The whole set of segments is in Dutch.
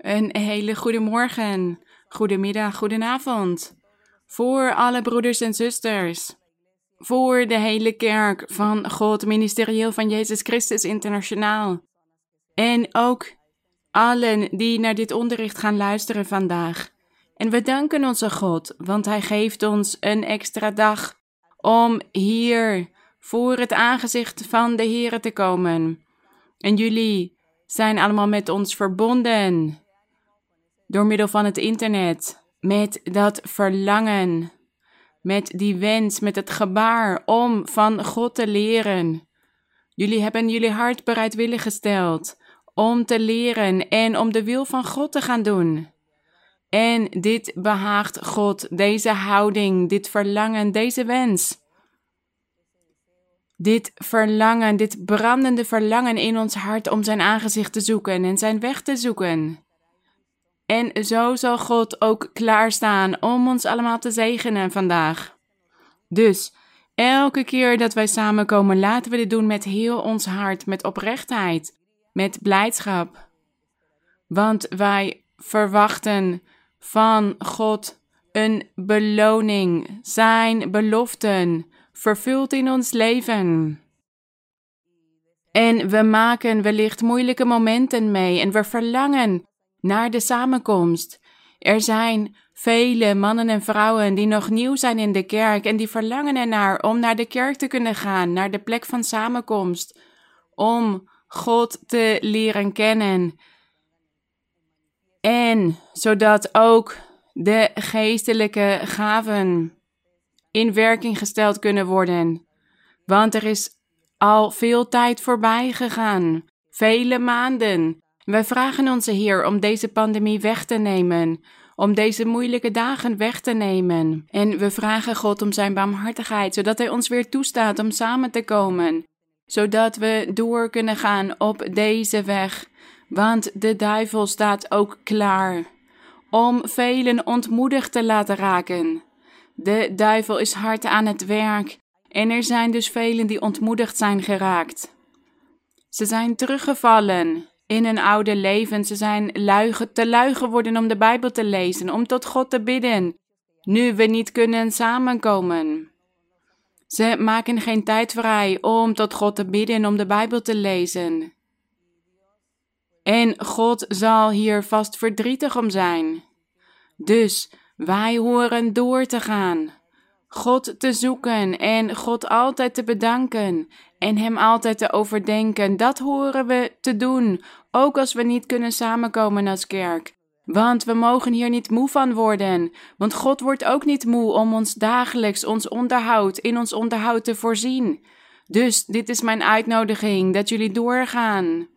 Een hele goede morgen, goedemiddag, goedenavond. Voor alle broeders en zusters. Voor de hele kerk van God Ministerieel van Jezus Christus Internationaal. En ook allen die naar dit onderricht gaan luisteren vandaag. En we danken onze God, want Hij geeft ons een extra dag om hier voor het aangezicht van de Here te komen. En jullie zijn allemaal met ons verbonden door middel van het internet, met dat verlangen, met die wens, met het gebaar om van God te leren. Jullie hebben jullie hart bereidwillig gesteld om te leren en om de wil van God te gaan doen. En dit behaagt God, deze houding, dit verlangen, deze wens. Dit verlangen, dit brandende verlangen in ons hart om zijn aangezicht te zoeken en zijn weg te zoeken. En zo zal God ook klaarstaan om ons allemaal te zegenen vandaag. Dus elke keer dat wij samenkomen, laten we dit doen met heel ons hart, met oprechtheid, met blijdschap. Want wij verwachten van God een beloning, zijn beloften, vervuld in ons leven. En we maken wellicht moeilijke momenten mee en we verlangen naar de samenkomst. Er zijn vele mannen en vrouwen die nog nieuw zijn in de kerk en die verlangen ernaar om naar de kerk te kunnen gaan, naar de plek van samenkomst, om God te leren kennen. En zodat ook de geestelijke gaven in werking gesteld kunnen worden. Want er is al veel tijd voorbij gegaan, vele maanden. Wij vragen onze Heer om deze pandemie weg te nemen, om deze moeilijke dagen weg te nemen. En we vragen God om zijn barmhartigheid, zodat Hij ons weer toestaat om samen te komen, zodat we door kunnen gaan op deze weg. Want de duivel staat ook klaar om velen ontmoedigd te laten raken. De duivel is hard aan het werk en er zijn dus velen die ontmoedigd zijn geraakt. Ze zijn teruggevallen in hun oude leven. Ze zijn te lui geworden om de Bijbel te lezen, om tot God te bidden, nu we niet kunnen samenkomen. Ze maken geen tijd vrij om tot God te bidden, om de Bijbel te lezen. En God zal hier vast verdrietig om zijn. Dus wij horen door te gaan, God te zoeken en God altijd te bedanken en Hem altijd te overdenken. Dat horen we te doen, ook als we niet kunnen samenkomen als kerk. Want we mogen hier niet moe van worden, want God wordt ook niet moe om ons dagelijks ons onderhoud in ons onderhoud te voorzien. Dus dit is mijn uitnodiging dat jullie doorgaan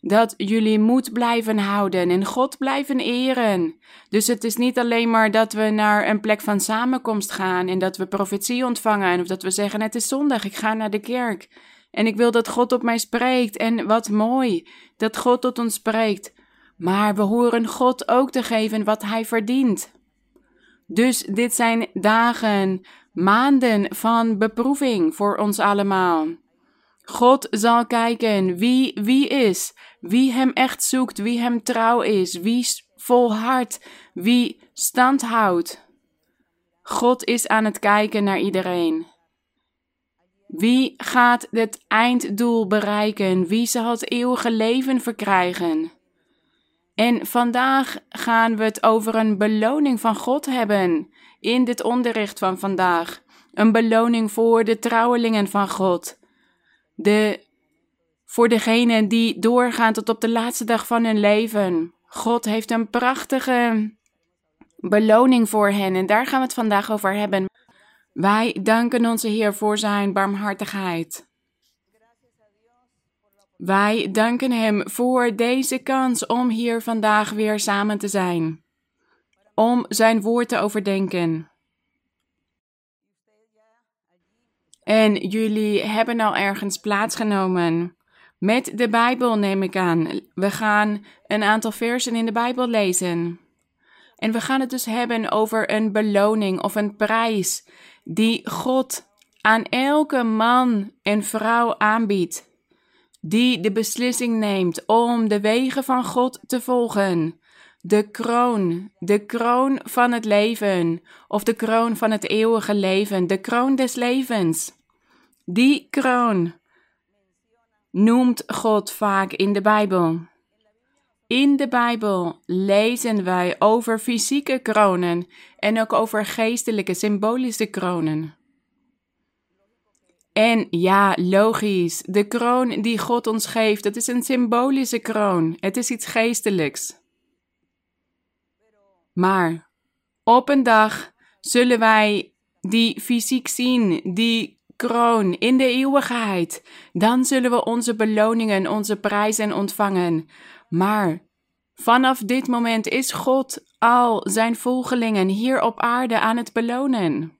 dat jullie moed blijven houden en God blijven eren. Dus het is niet alleen maar dat we naar een plek van samenkomst gaan en dat we profetie ontvangen of dat we zeggen het is zondag, ik ga naar de kerk en ik wil dat God op mij spreekt en wat mooi dat God tot ons spreekt. Maar we horen God ook te geven wat hij verdient. Dus dit zijn dagen, maanden van beproeving voor ons allemaal. God zal kijken wie wie is, wie hem echt zoekt, wie hem trouw is, wie volhardt, wie stand houdt. God is aan het kijken naar iedereen. Wie gaat het einddoel bereiken? Wie zal het eeuwige leven verkrijgen? En vandaag gaan we het over een beloning van God hebben in dit onderricht van vandaag. Een beloning voor de trouwelingen van God. De voor degenen die doorgaan tot op de laatste dag van hun leven. God heeft een prachtige beloning voor hen en daar gaan we het vandaag over hebben. Wij danken onze Heer voor zijn barmhartigheid. Wij danken Hem voor deze kans om hier vandaag weer samen te zijn, om Zijn woord te overdenken. En jullie hebben al ergens plaatsgenomen met de Bijbel neem ik aan. We gaan een aantal versen in de Bijbel lezen. En we gaan het dus hebben over een beloning of een prijs die God aan elke man en vrouw aanbiedt, die de beslissing neemt om de wegen van God te volgen, de kroon, de kroon van het leven, of de kroon van het eeuwige leven, de kroon des levens. Die kroon noemt God vaak in de Bijbel. In de Bijbel lezen wij over fysieke kronen en ook over geestelijke, symbolische kronen. En ja, logisch, de kroon die God ons geeft, dat is een symbolische kroon. Het is iets geestelijks. Maar op een dag zullen wij die fysiek zien, die kroon in de eeuwigheid. Dan zullen we onze beloningen, onze prijzen ontvangen. Maar vanaf dit moment is God al zijn volgelingen hier op aarde aan het belonen.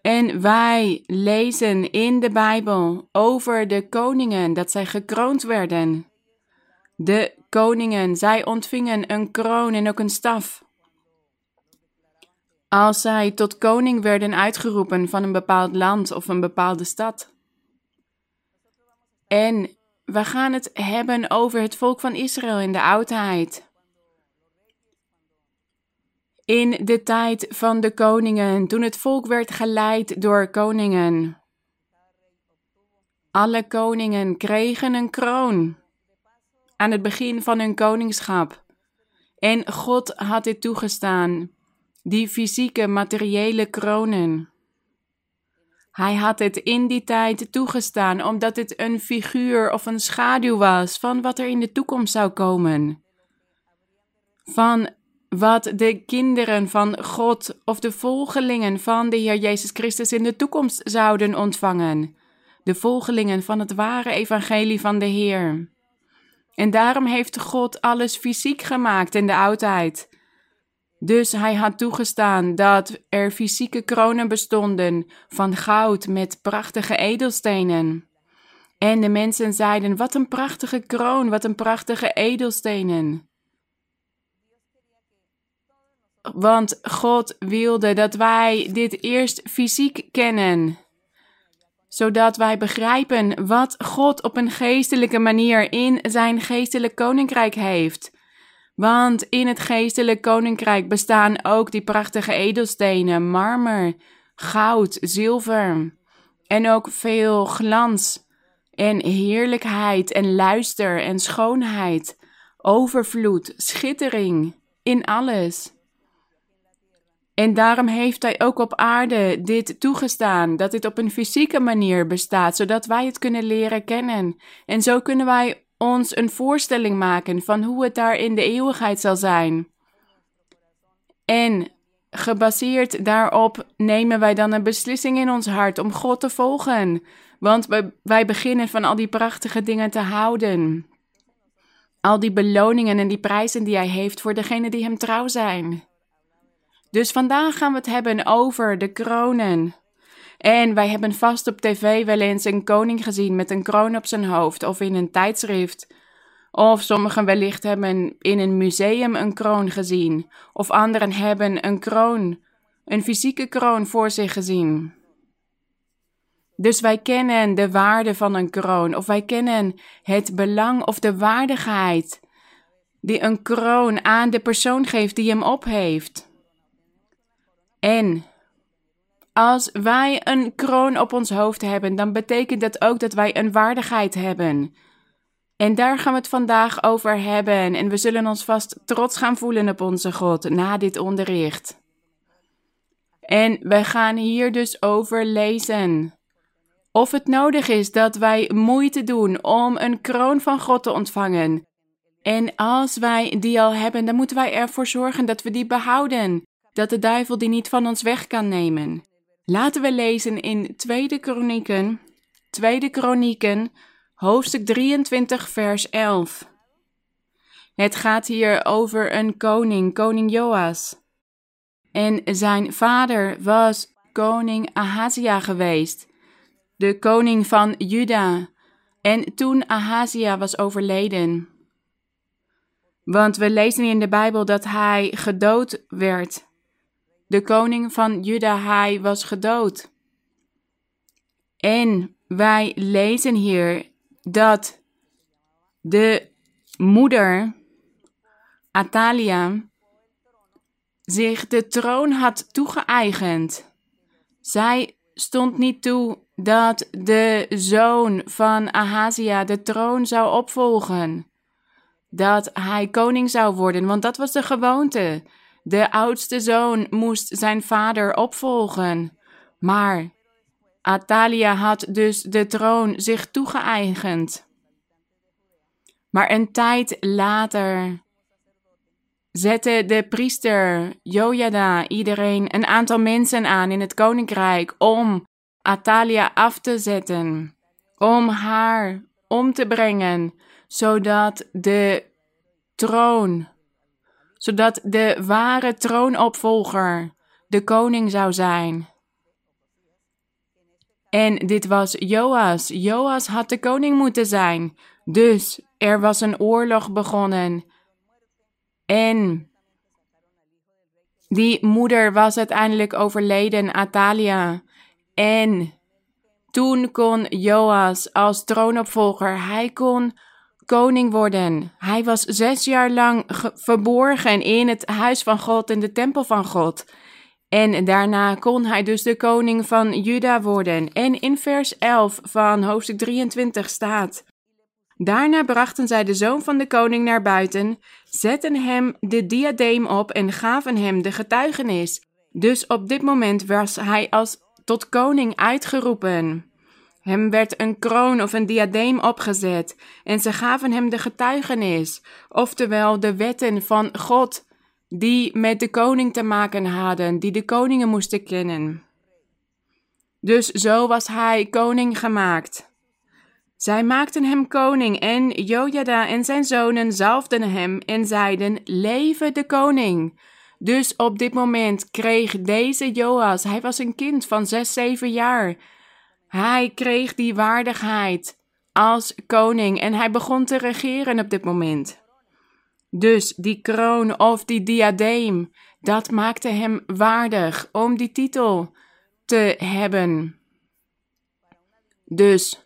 En wij lezen in de Bijbel over de koningen dat zij gekroond werden. De koningen, zij ontvingen een kroon en ook een staf. Als zij tot koning werden uitgeroepen van een bepaald land of een bepaalde stad. En we gaan het hebben over het volk van Israël in de oudheid. In de tijd van de koningen, toen het volk werd geleid door koningen. Alle koningen kregen een kroon aan het begin van hun koningschap. En God had dit toegestaan, die fysieke, materiële kronen. Hij had het in die tijd toegestaan omdat het een figuur of een schaduw was van wat er in de toekomst zou komen. Van wat de kinderen van God of de volgelingen van de Heer Jezus Christus in de toekomst zouden ontvangen. De volgelingen van het ware evangelie van de Heer. En daarom heeft God alles fysiek gemaakt in de oudheid. Dus hij had toegestaan dat er fysieke kronen bestonden van goud met prachtige edelstenen. En de mensen zeiden: Wat een prachtige kroon, wat een prachtige edelstenen. Want God wilde dat wij dit eerst fysiek kennen, zodat wij begrijpen wat God op een geestelijke manier in zijn geestelijk koninkrijk heeft. Want in het geestelijk koninkrijk bestaan ook die prachtige edelstenen, marmer, goud, zilver en ook veel glans en heerlijkheid en luister en schoonheid, overvloed, schittering in alles. En daarom heeft Hij ook op aarde dit toegestaan, dat dit op een fysieke manier bestaat, zodat wij het kunnen leren kennen. En zo kunnen wij ons een voorstelling maken van hoe het daar in de eeuwigheid zal zijn. En gebaseerd daarop nemen wij dan een beslissing in ons hart om God te volgen. Want wij beginnen van al die prachtige dingen te houden. Al die beloningen en die prijzen die Hij heeft voor degenen die Hem trouw zijn. Dus vandaag gaan we het hebben over de kronen. En wij hebben vast op tv wel eens een koning gezien met een kroon op zijn hoofd of in een tijdschrift. Of sommigen wellicht hebben in een museum een kroon gezien. Of anderen hebben een kroon, een fysieke kroon voor zich gezien. Dus wij kennen de waarde van een kroon, of wij kennen het belang of de waardigheid die een kroon aan de persoon geeft die hem op heeft. En als wij een kroon op ons hoofd hebben, dan betekent dat ook dat wij een waardigheid hebben. En daar gaan we het vandaag over hebben. En we zullen ons vast trots gaan voelen op onze God na dit onderricht. En we gaan hier dus over lezen. Of het nodig is dat wij moeite doen om een kroon van God te ontvangen. En als wij die al hebben, dan moeten wij ervoor zorgen dat we die behouden dat de duivel die niet van ons weg kan nemen. Laten we lezen in 2 Kronieken, 2 Kronieken, hoofdstuk 23, vers 11. Het gaat hier over een koning, koning Joas. En zijn vader was koning Ahazia geweest, de koning van Juda. En toen Ahazia was overleden. Want we lezen in de Bijbel dat hij gedood werd de koning van Juda, hij was gedood. En wij lezen hier dat de moeder Atalia zich de troon had toegeëigend. Zij stond niet toe dat de zoon van Ahazia de troon zou opvolgen. Dat hij koning zou worden, want dat was de gewoonte. De oudste zoon moest zijn vader opvolgen. Maar Atalia had dus de troon zich toegeëigend. Maar een tijd later zette de priester Jojada iedereen een aantal mensen aan in het koninkrijk om Atalia af te zetten, om haar om te brengen, zodat de troon, zodat de ware troonopvolger de koning zou zijn. En dit was Joas. Joas had de koning moeten zijn. Dus er was een oorlog begonnen. En die moeder was uiteindelijk overleden, Atalia. En toen kon Joas als troonopvolger, hij kon koning worden. Hij was zes jaar lang verborgen in het huis van God, in de tempel van God. En daarna kon hij dus de koning van Juda worden. En in vers 11 van hoofdstuk 23 staat: Daarna brachten zij de zoon van de koning naar buiten, zetten hem de diadeem op en gaven hem de getuigenis. Dus op dit moment was hij als tot koning uitgeroepen. Hem werd een kroon of een diadeem opgezet en ze gaven hem de getuigenis, oftewel de wetten van God, die met de koning te maken hadden, die de koningen moesten kennen. Dus zo was hij koning gemaakt. Zij maakten hem koning en Jojada en zijn zonen zalfden hem en zeiden, Leven de koning! Dus op dit moment kreeg deze Joas, hij was een kind van zes, zeven jaar, hij kreeg die waardigheid als koning en hij begon te regeren op dit moment. Dus die kroon of die diadeem, dat maakte hem waardig om die titel te hebben. Dus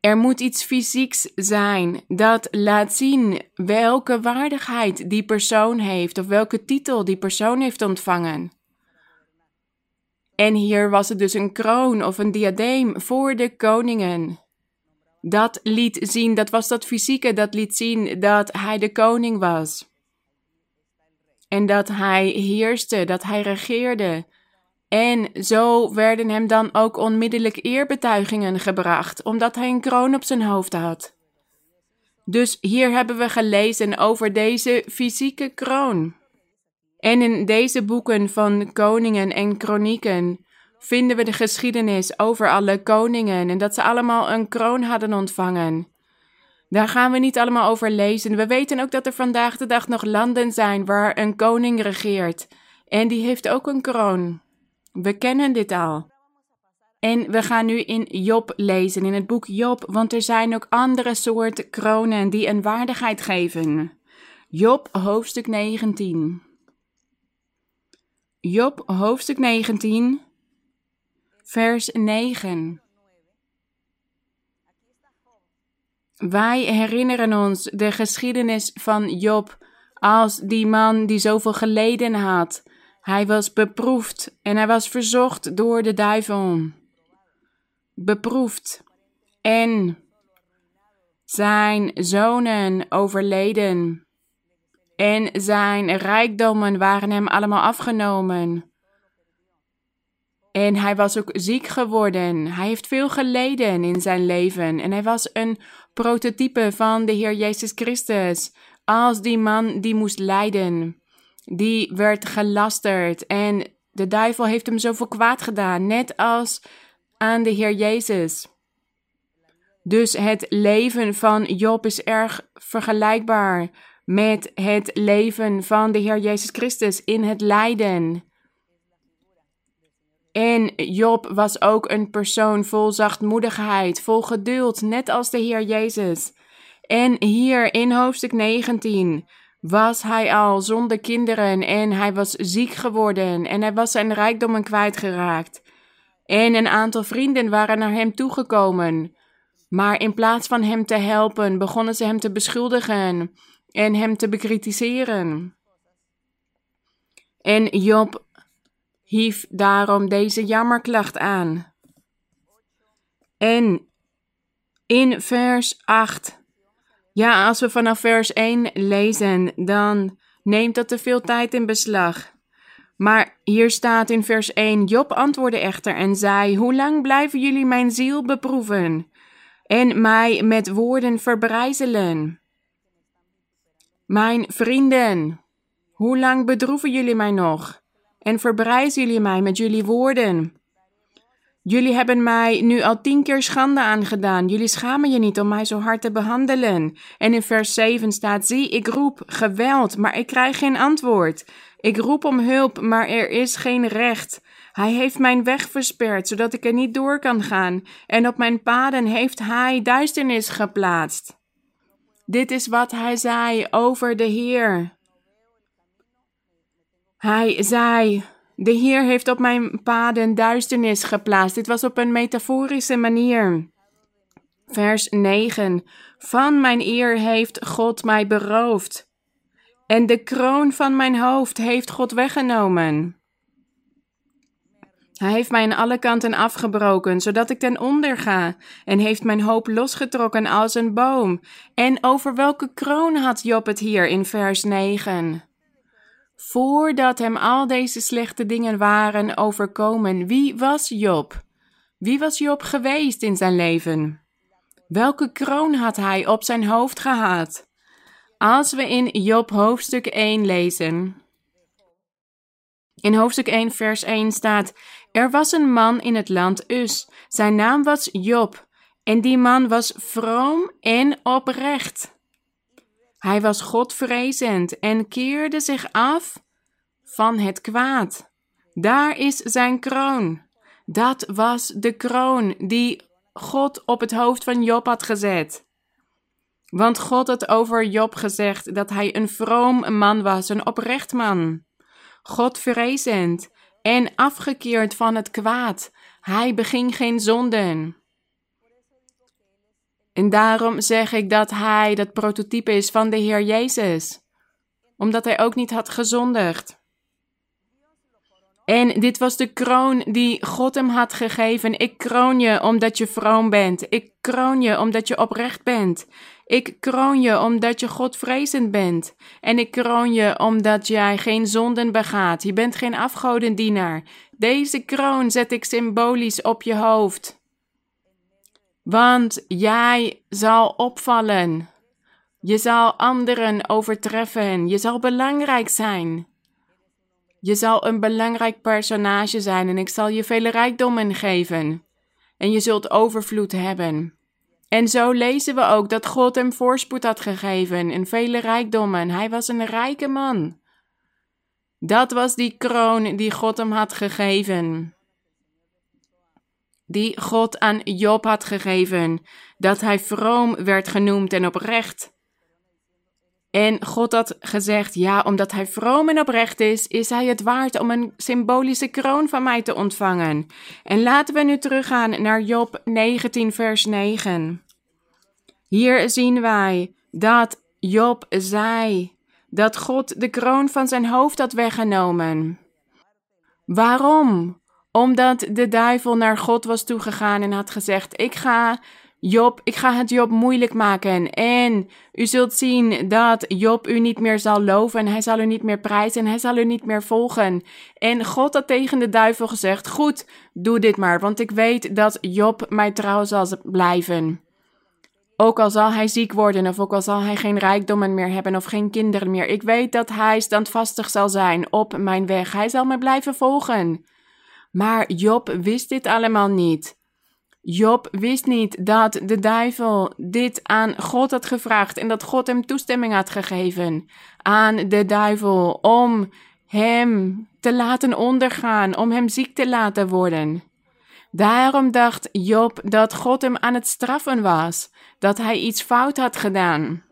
er moet iets fysieks zijn dat laat zien welke waardigheid die persoon heeft of welke titel die persoon heeft ontvangen. En hier was het dus een kroon of een diadeem voor de koningen. Dat liet zien, dat was dat fysieke, dat liet zien dat hij de koning was. En dat hij heerste, dat hij regeerde. En zo werden hem dan ook onmiddellijk eerbetuigingen gebracht, omdat hij een kroon op zijn hoofd had. Dus hier hebben we gelezen over deze fysieke kroon. En in deze boeken van koningen en kronieken vinden we de geschiedenis over alle koningen en dat ze allemaal een kroon hadden ontvangen. Daar gaan we niet allemaal over lezen. We weten ook dat er vandaag de dag nog landen zijn waar een koning regeert. En die heeft ook een kroon. We kennen dit al. En we gaan nu in Job lezen, in het boek Job, want er zijn ook andere soorten kronen die een waardigheid geven. Job, hoofdstuk 19. Job, hoofdstuk 19, vers 9. Wij herinneren ons de geschiedenis van Job als die man die zoveel geleden had. Hij was beproefd en hij was verzocht door de duivel. Beproefd. En zijn zonen overleden. En zijn rijkdommen waren hem allemaal afgenomen. En hij was ook ziek geworden. Hij heeft veel geleden in zijn leven. En hij was een prototype van de Heer Jezus Christus. Als die man die moest lijden. Die werd gelasterd. En de duivel heeft hem zoveel kwaad gedaan. Net als aan de Heer Jezus. Dus het leven van Job is erg vergelijkbaar met het leven van de Heer Jezus Christus in het lijden. En Job was ook een persoon vol zachtmoedigheid, vol geduld, net als de Heer Jezus. En hier in hoofdstuk 19 was hij al zonder kinderen en hij was ziek geworden en hij was zijn rijkdommen kwijtgeraakt. En een aantal vrienden waren naar hem toegekomen. Maar in plaats van hem te helpen, begonnen ze hem te beschuldigen en hem te bekritiseren. En Job hief daarom deze jammerklacht aan. En in vers 8, ja, als we vanaf vers 1 lezen, dan neemt dat te veel tijd in beslag. Maar hier staat in vers 1: Job antwoordde echter en zei: Hoe lang blijven jullie mijn ziel beproeven en mij met woorden verbrijzelen? Mijn vrienden, hoe lang bedroeven jullie mij nog en verbrijzen jullie mij met jullie woorden? Jullie hebben mij nu al tien keer schande aangedaan. Jullie schamen je niet om mij zo hard te behandelen. En in vers 7 staat: Zie, ik roep geweld, maar ik krijg geen antwoord. Ik roep om hulp, maar er is geen recht. Hij heeft mijn weg versperd, zodat ik er niet door kan gaan. En op mijn paden heeft hij duisternis geplaatst. Dit is wat hij zei over de Heer. Hij zei: De Heer heeft op mijn paden duisternis geplaatst. Dit was op een metaforische manier. Vers 9: Van mijn eer heeft God mij beroofd. En de kroon van mijn hoofd heeft God weggenomen. Hij heeft mij aan alle kanten afgebroken, zodat ik ten onder ga, en heeft mijn hoop losgetrokken als een boom. En over welke kroon had Job het hier in vers 9? Voordat hem al deze slechte dingen waren overkomen, wie was Job? Wie was Job geweest in zijn leven? Welke kroon had hij op zijn hoofd gehad? Als we in Job hoofdstuk 1 lezen. In hoofdstuk 1, vers 1 staat: Er was een man in het land Us. Zijn naam was Job. En die man was vroom en oprecht. Hij was Godvrezend en keerde zich af van het kwaad. Daar is zijn kroon. Dat was de kroon die God op het hoofd van Job had gezet. Want God had over Job gezegd dat hij een vroom man was, een oprecht man. Godvrezend en afgekeerd van het kwaad. Hij beging geen zonden. En daarom zeg ik dat hij dat prototype is van de Heer Jezus, omdat hij ook niet had gezondigd. En dit was de kroon die God hem had gegeven. Ik kroon je omdat je vroom bent. Ik kroon je omdat je oprecht bent. Ik kroon je omdat je Godvrezend bent. En ik kroon je omdat jij geen zonden begaat. Je bent geen afgodendienaar. Deze kroon zet ik symbolisch op je hoofd. Want jij zal opvallen. Je zal anderen overtreffen. Je zal belangrijk zijn. Je zal een belangrijk personage zijn en ik zal je vele rijkdommen geven. En je zult overvloed hebben. En zo lezen we ook dat God hem voorspoed had gegeven en vele rijkdommen. Hij was een rijke man. Dat was die kroon die God hem had gegeven. Die God aan Job had gegeven, dat hij vroom werd genoemd en oprecht. En God had gezegd: Ja, omdat hij vroom en oprecht is, is hij het waard om een symbolische kroon van mij te ontvangen. En laten we nu teruggaan naar Job 19, vers 9. Hier zien wij dat Job zei dat God de kroon van zijn hoofd had weggenomen. Waarom? Omdat de duivel naar God was toegegaan en had gezegd: Ik ga Job, ik ga het Job moeilijk maken. En u zult zien dat Job u niet meer zal loven. Hij zal u niet meer prijzen. Hij zal u niet meer volgen. En God had tegen de duivel gezegd: Goed, doe dit maar. Want ik weet dat Job mij trouw zal blijven. Ook al zal hij ziek worden, of ook al zal hij geen rijkdommen meer hebben of geen kinderen meer. Ik weet dat hij standvastig zal zijn op mijn weg. Hij zal me blijven volgen. Maar Job wist dit allemaal niet. Job wist niet dat de duivel dit aan God had gevraagd en dat God hem toestemming had gegeven aan de duivel om hem te laten ondergaan, om hem ziek te laten worden. Daarom dacht Job dat God hem aan het straffen was, dat hij iets fout had gedaan.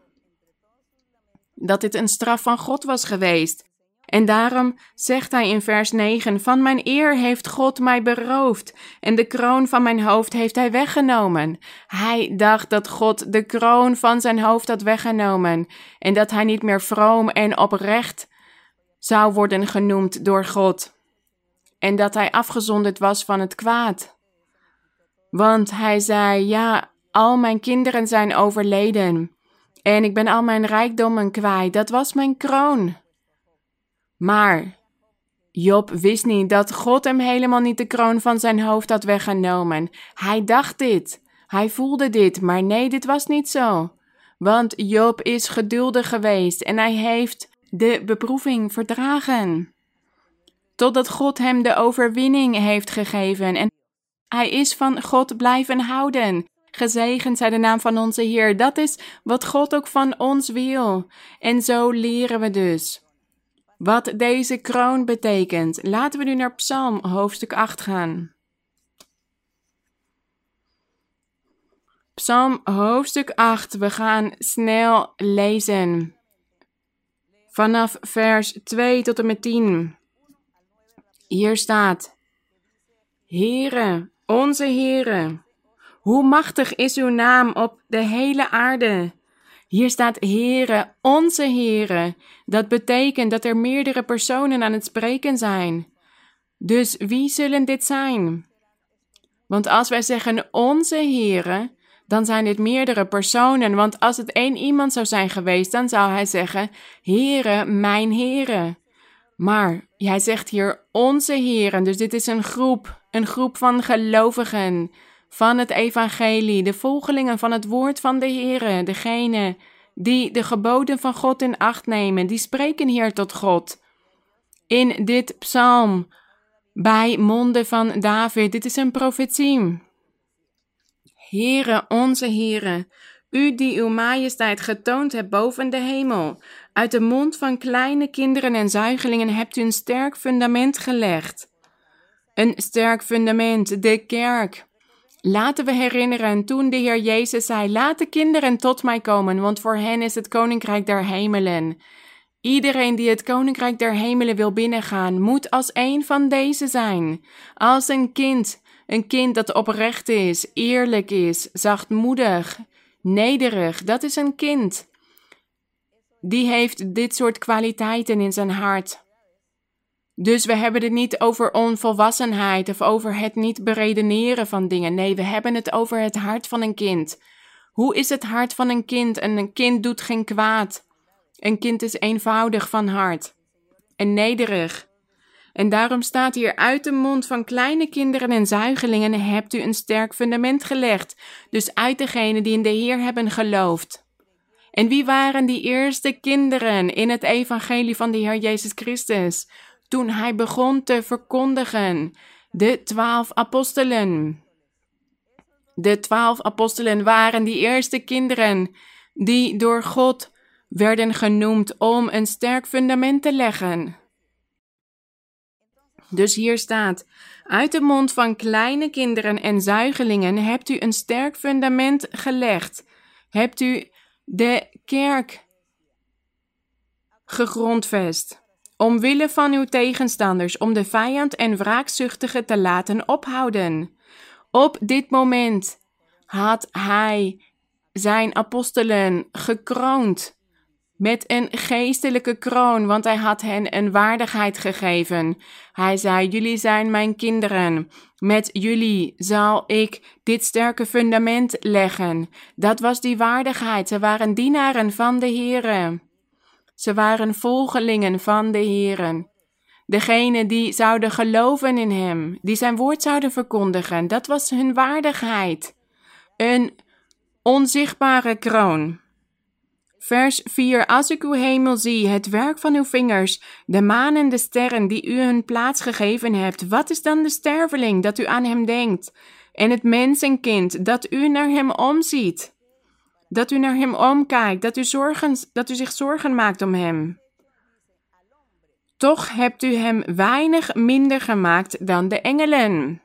Dat dit een straf van God was geweest. En daarom zegt hij in vers 9: Van mijn eer heeft God mij beroofd, en de kroon van mijn hoofd heeft hij weggenomen. Hij dacht dat God de kroon van zijn hoofd had weggenomen, en dat hij niet meer vroom en oprecht zou worden genoemd door God, en dat hij afgezonderd was van het kwaad. Want hij zei: Ja, al mijn kinderen zijn overleden. En ik ben al mijn rijkdommen kwijt. Dat was mijn kroon. Maar Job wist niet dat God hem helemaal niet de kroon van zijn hoofd had weggenomen. Hij dacht dit. Hij voelde dit, maar nee, dit was niet zo. Want Job is geduldig geweest en hij heeft de beproeving verdragen. Totdat God hem de overwinning heeft gegeven en hij is van God blijven houden. Gezegend zij de naam van onze Heer. Dat is wat God ook van ons wil. En zo leren we dus. Wat deze kroon betekent. Laten we nu naar Psalm hoofdstuk 8 gaan. Psalm hoofdstuk 8. We gaan snel lezen. Vanaf vers 2 tot en met 10. Hier staat: Heere, onze Heere, hoe machtig is uw naam op de hele aarde. Hier staat Heere, onze Heere. Dat betekent dat er meerdere personen aan het spreken zijn. Dus wie zullen dit zijn? Want als wij zeggen onze Heere, dan zijn dit meerdere personen. Want als het één iemand zou zijn geweest, dan zou hij zeggen: Heere, mijn Heere. Maar hij zegt hier onze Heeren, dus dit is een groep, een groep van gelovigen van het evangelie, de volgelingen van het woord van de Heere, degene die de geboden van God in acht nemen, die spreken hier tot God. In dit psalm, bij monden van David, dit is een profetie. Heere, onze Heere, u die uw majesteit getoond hebt boven de hemel, uit de mond van kleine kinderen en zuigelingen hebt u een sterk fundament gelegd. Een sterk fundament, de kerk. Laten we herinneren toen de Heer Jezus zei: Laat de kinderen tot mij komen, want voor hen is het koninkrijk der hemelen. Iedereen die het koninkrijk der hemelen wil binnengaan, moet als een van deze zijn. Als een kind, een kind dat oprecht is, eerlijk is, zachtmoedig, nederig, dat is een kind. Die heeft dit soort kwaliteiten in zijn hart. Dus we hebben het niet over onvolwassenheid of over het niet beredeneren van dingen. Nee, we hebben het over het hart van een kind. Hoe is het hart van een kind? En een kind doet geen kwaad. Een kind is eenvoudig van hart en nederig. En daarom staat hier uit de mond van kleine kinderen en zuigelingen hebt u een sterk fundament gelegd. Dus uit degenen die in de Heer hebben geloofd. En wie waren die eerste kinderen in het evangelie van de Heer Jezus Christus? Toen hij begon te verkondigen. De twaalf apostelen. De twaalf apostelen waren die eerste kinderen die door God werden genoemd om een sterk fundament te leggen. Dus hier staat: Uit de mond van kleine kinderen en zuigelingen hebt u een sterk fundament gelegd. Hebt u de kerk gegrondvest omwille van uw tegenstanders, om de vijand en wraakzuchtige te laten ophouden. Op dit moment had hij zijn apostelen gekroond met een geestelijke kroon, want hij had hen een waardigheid gegeven. Hij zei: Jullie zijn mijn kinderen. Met jullie zal ik dit sterke fundament leggen. Dat was die waardigheid. Ze waren dienaren van de Here. Ze waren volgelingen van de Heeren. Degene die zouden geloven in Hem, die Zijn woord zouden verkondigen, dat was hun waardigheid. Een onzichtbare kroon. Vers 4. Als ik uw hemel zie, het werk van uw vingers, de maan en de sterren die u hun plaats gegeven hebt, wat is dan de sterveling dat u aan hem denkt? En het mensenkind dat u naar hem omziet? Dat u naar hem omkijkt, dat u, dat u zich zorgen maakt om hem. Toch hebt u hem weinig minder gemaakt dan de engelen.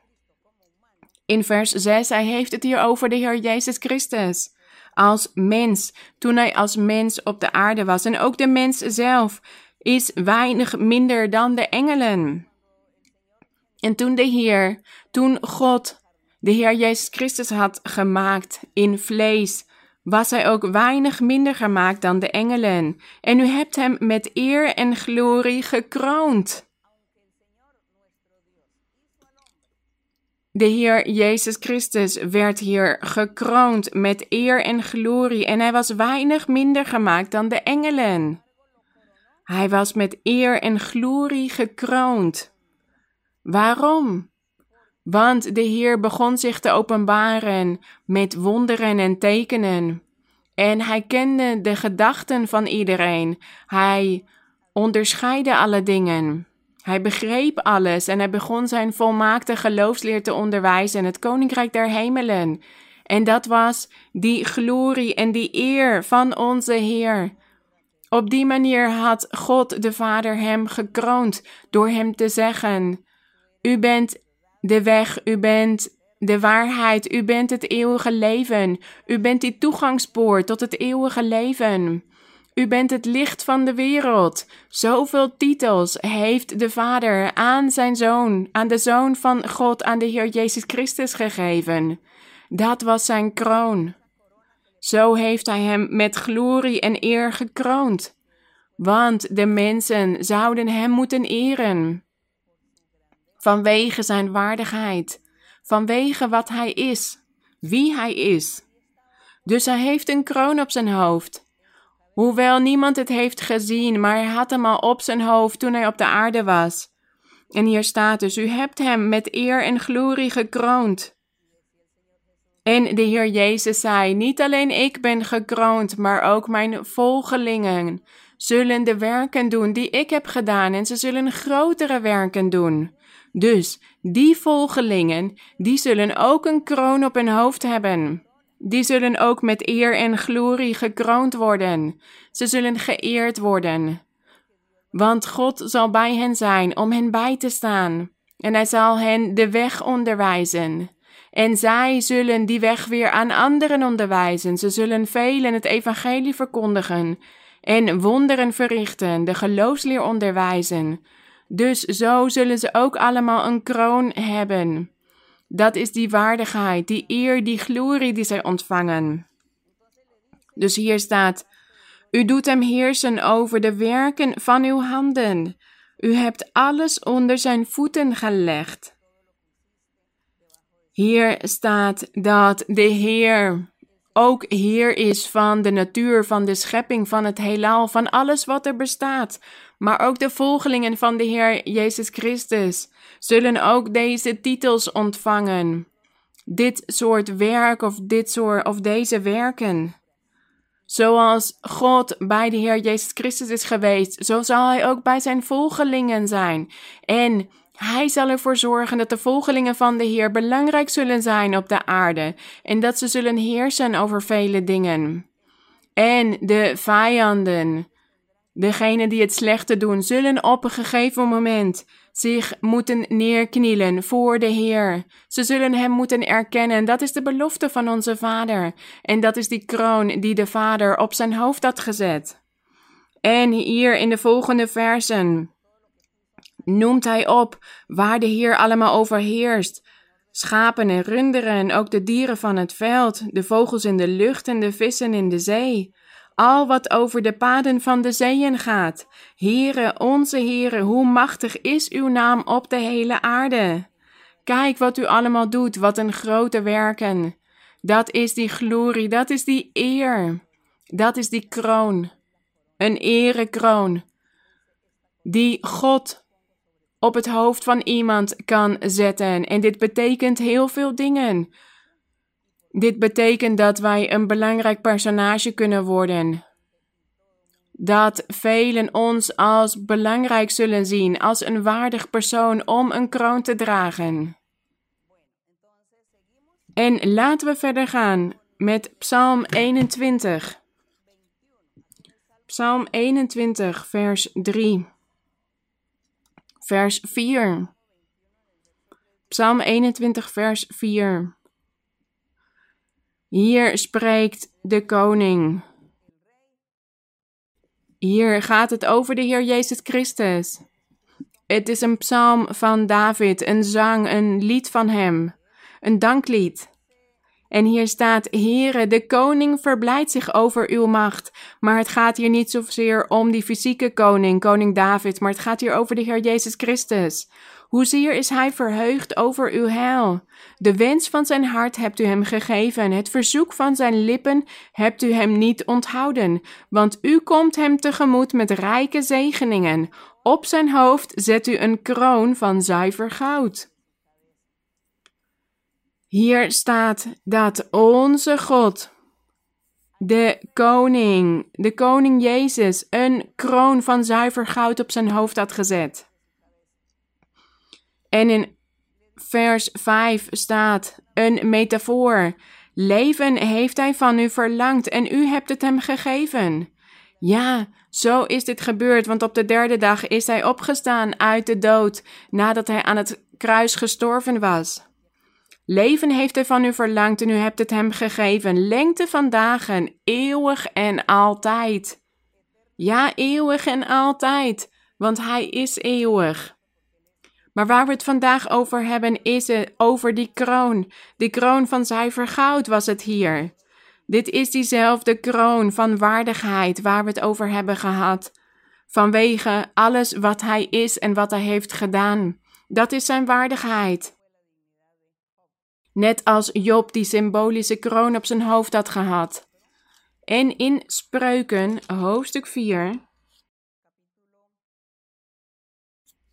In vers 6, hij heeft het hier over de Heer Jezus Christus. Als mens, toen hij als mens op de aarde was. En ook de mens zelf is weinig minder dan de engelen. En toen de Heer, toen God de Heer Jezus Christus had gemaakt in vlees, was hij ook weinig minder gemaakt dan de engelen. En u hebt hem met eer en glorie gekroond. De Heer Jezus Christus werd hier gekroond met eer en glorie en hij was weinig minder gemaakt dan de engelen. Hij was met eer en glorie gekroond. Waarom? Want de Heer begon zich te openbaren met wonderen en tekenen. En hij kende de gedachten van iedereen. Hij onderscheidde alle dingen. Hij begreep alles en hij begon zijn volmaakte geloofsleer te onderwijzen, het koninkrijk der hemelen. En dat was die glorie en die eer van onze Heer. Op die manier had God de Vader hem gekroond door hem te zeggen: U bent de weg, u bent de waarheid, u bent het eeuwige leven, u bent die toegangspoort tot het eeuwige leven. U bent het licht van de wereld. Zoveel titels heeft de Vader aan zijn zoon, aan de zoon van God, aan de Heer Jezus Christus gegeven. Dat was zijn kroon. Zo heeft hij hem met glorie en eer gekroond. Want de mensen zouden hem moeten eren. Vanwege zijn waardigheid, vanwege wat hij is, wie hij is. Dus hij heeft een kroon op zijn hoofd. Hoewel niemand het heeft gezien, maar hij had hem al op zijn hoofd toen hij op de aarde was. En hier staat dus: U hebt hem met eer en glorie gekroond. En de Heer Jezus zei: Niet alleen ik ben gekroond, maar ook mijn volgelingen zullen de werken doen die ik heb gedaan, en ze zullen grotere werken doen. Dus die volgelingen, die zullen ook een kroon op hun hoofd hebben. Die zullen ook met eer en glorie gekroond worden. Ze zullen geëerd worden. Want God zal bij hen zijn om hen bij te staan. En hij zal hen de weg onderwijzen. En zij zullen die weg weer aan anderen onderwijzen. Ze zullen velen het evangelie verkondigen en wonderen verrichten, de geloofsleer onderwijzen. Dus zo zullen ze ook allemaal een kroon hebben. Dat is die waardigheid, die eer, die glorie die zij ontvangen. Dus hier staat: U doet hem heersen over de werken van uw handen. U hebt alles onder zijn voeten gelegd. Hier staat dat de Heer ook Heer is van de natuur, van de schepping, van het heelal, van alles wat er bestaat. Maar ook de volgelingen van de Heer Jezus Christus zullen ook deze titels ontvangen. Dit soort werk of dit soort of deze werken. Zoals God bij de Heer Jezus Christus is geweest, zo zal Hij ook bij zijn volgelingen zijn. En hij zal ervoor zorgen dat de volgelingen van de Heer belangrijk zullen zijn op de aarde en dat ze zullen heersen over vele dingen. En de vijanden, degenen die het slechte doen, zullen op een gegeven moment zich moeten neerknielen voor de Heer. Ze zullen Hem moeten erkennen. Dat is de belofte van onze Vader. En dat is die kroon die de Vader op zijn hoofd had gezet. En hier in de volgende versen noemt hij op waar de Heer allemaal overheerst. Schapen en runderen en ook de dieren van het veld, de vogels in de lucht en de vissen in de zee. Al wat over de paden van de zeeën gaat. Heere, onze Heere, hoe machtig is uw naam op de hele aarde. Kijk wat u allemaal doet, wat een grote werken. Dat is die glorie, dat is die eer. Dat is die kroon. Een erekroon. Die God op het hoofd van iemand kan zetten. En dit betekent heel veel dingen. Dit betekent dat wij een belangrijk personage kunnen worden. Dat velen ons als belangrijk zullen zien, als een waardig persoon om een kroon te dragen. En laten we verder gaan met Psalm 21. Psalm 21, vers 3 vers 4. Psalm 21, vers 4. Hier spreekt de koning. Hier gaat het over de Heer Jezus Christus. Het is een psalm van David, een zang, een lied van hem, een danklied. En hier staat: Heere, de koning verblijdt zich over uw macht. Maar het gaat hier niet zozeer om die fysieke koning, koning David, maar het gaat hier over de Heer Jezus Christus. Hoezeer is hij verheugd over uw heil? De wens van zijn hart hebt u hem gegeven, het verzoek van zijn lippen hebt u hem niet onthouden, want u komt hem tegemoet met rijke zegeningen. Op zijn hoofd zet u een kroon van zuiver goud. Hier staat dat onze God, de koning, de koning Jezus, een kroon van zuiver goud op zijn hoofd had gezet. En in vers 5 staat een metafoor. Leven heeft hij van u verlangd en u hebt het hem gegeven. Ja, zo is dit gebeurd, want op de derde dag is hij opgestaan uit de dood nadat hij aan het kruis gestorven was. Leven heeft hij van u verlangd en u hebt het hem gegeven. Lengte van dagen, eeuwig en altijd. Ja, eeuwig en altijd, want hij is eeuwig. Maar waar we het vandaag over hebben, is het over die kroon. Die kroon van zuiver goud was het hier. Dit is diezelfde kroon van waardigheid waar we het over hebben gehad. Vanwege alles wat hij is en wat hij heeft gedaan. Dat is zijn waardigheid. Net als Job die symbolische kroon op zijn hoofd had gehad. En in Spreuken, hoofdstuk 4.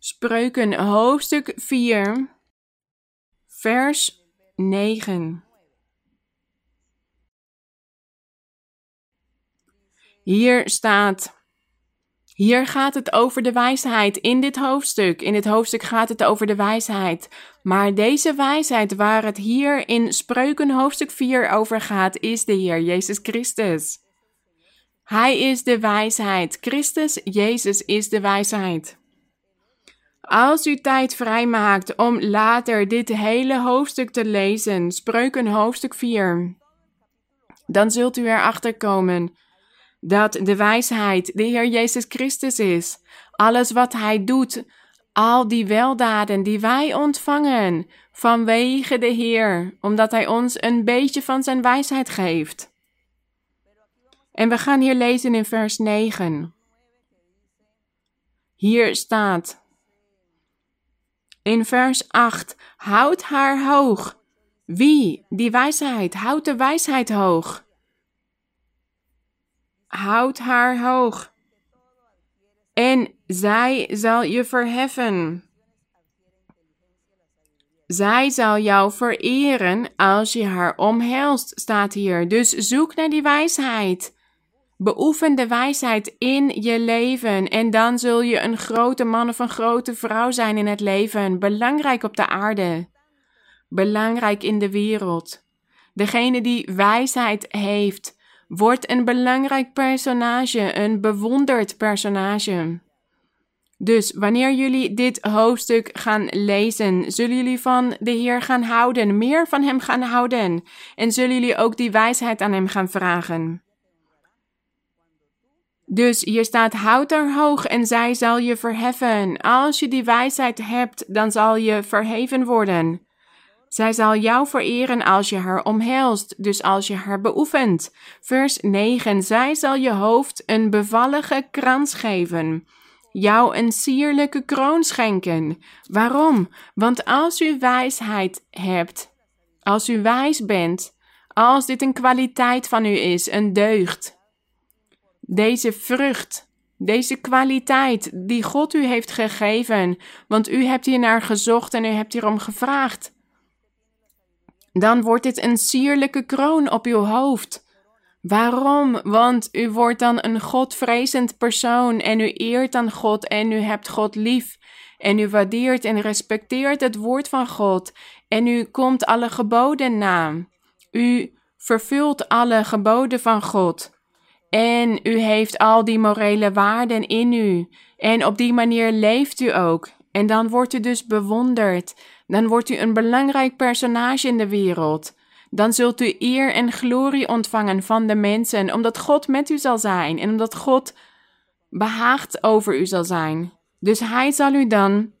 Spreuken, hoofdstuk 4, vers 9. Hier staat. Hier gaat het over de wijsheid in dit hoofdstuk. In dit hoofdstuk gaat het over de wijsheid. Maar deze wijsheid waar het hier in Spreuken hoofdstuk 4 over gaat, is de Heer Jezus Christus. Hij is de wijsheid. Christus, Jezus is de wijsheid. Als u tijd vrijmaakt om later dit hele hoofdstuk te lezen, Spreuken hoofdstuk 4, dan zult u erachter komen dat de wijsheid de Heer Jezus Christus is. Alles wat Hij doet, al die weldaden die wij ontvangen vanwege de Heer, omdat Hij ons een beetje van Zijn wijsheid geeft. En we gaan hier lezen in vers 9. Hier staat in vers 8: Houd haar hoog. Wie? Die wijsheid. Houd de wijsheid hoog. Houd haar hoog. En zij zal je verheffen. Zij zal jou vereren als je haar omhelst, staat hier. Dus zoek naar die wijsheid. Beoefen de wijsheid in je leven en dan zul je een grote man of een grote vrouw zijn in het leven. Belangrijk op de aarde. Belangrijk in de wereld. Degene die wijsheid heeft, wordt een belangrijk personage, een bewonderd personage. Dus wanneer jullie dit hoofdstuk gaan lezen, zullen jullie van de Heer gaan houden, meer van Hem gaan houden. En zullen jullie ook die wijsheid aan Hem gaan vragen. Dus hier staat: houd haar hoog en zij zal je verheffen. Als je die wijsheid hebt, dan zal je verheven worden. Zij zal jou vereren als je haar omhelst, dus als je haar beoefent. Vers 9: Zij zal je hoofd een bevallige krans geven, jou een sierlijke kroon schenken. Waarom? Want als u wijsheid hebt, als u wijs bent, als dit een kwaliteit van u is, een deugd, deze vrucht, deze kwaliteit die God u heeft gegeven, want u hebt hier naar gezocht en u hebt hierom gevraagd. Dan wordt dit een sierlijke kroon op uw hoofd. Waarom? Want u wordt dan een Godvrezend persoon en u eert dan God en u hebt God lief en u waardeert en respecteert het woord van God en u komt alle geboden na. U vervult alle geboden van God. En u heeft al die morele waarden in u. En op die manier leeft u ook. En dan wordt u dus bewonderd. Dan wordt u een belangrijk personage in de wereld. Dan zult u eer en glorie ontvangen van de mensen, omdat God met u zal zijn en omdat God behaagd over u zal zijn. Dus hij zal u dan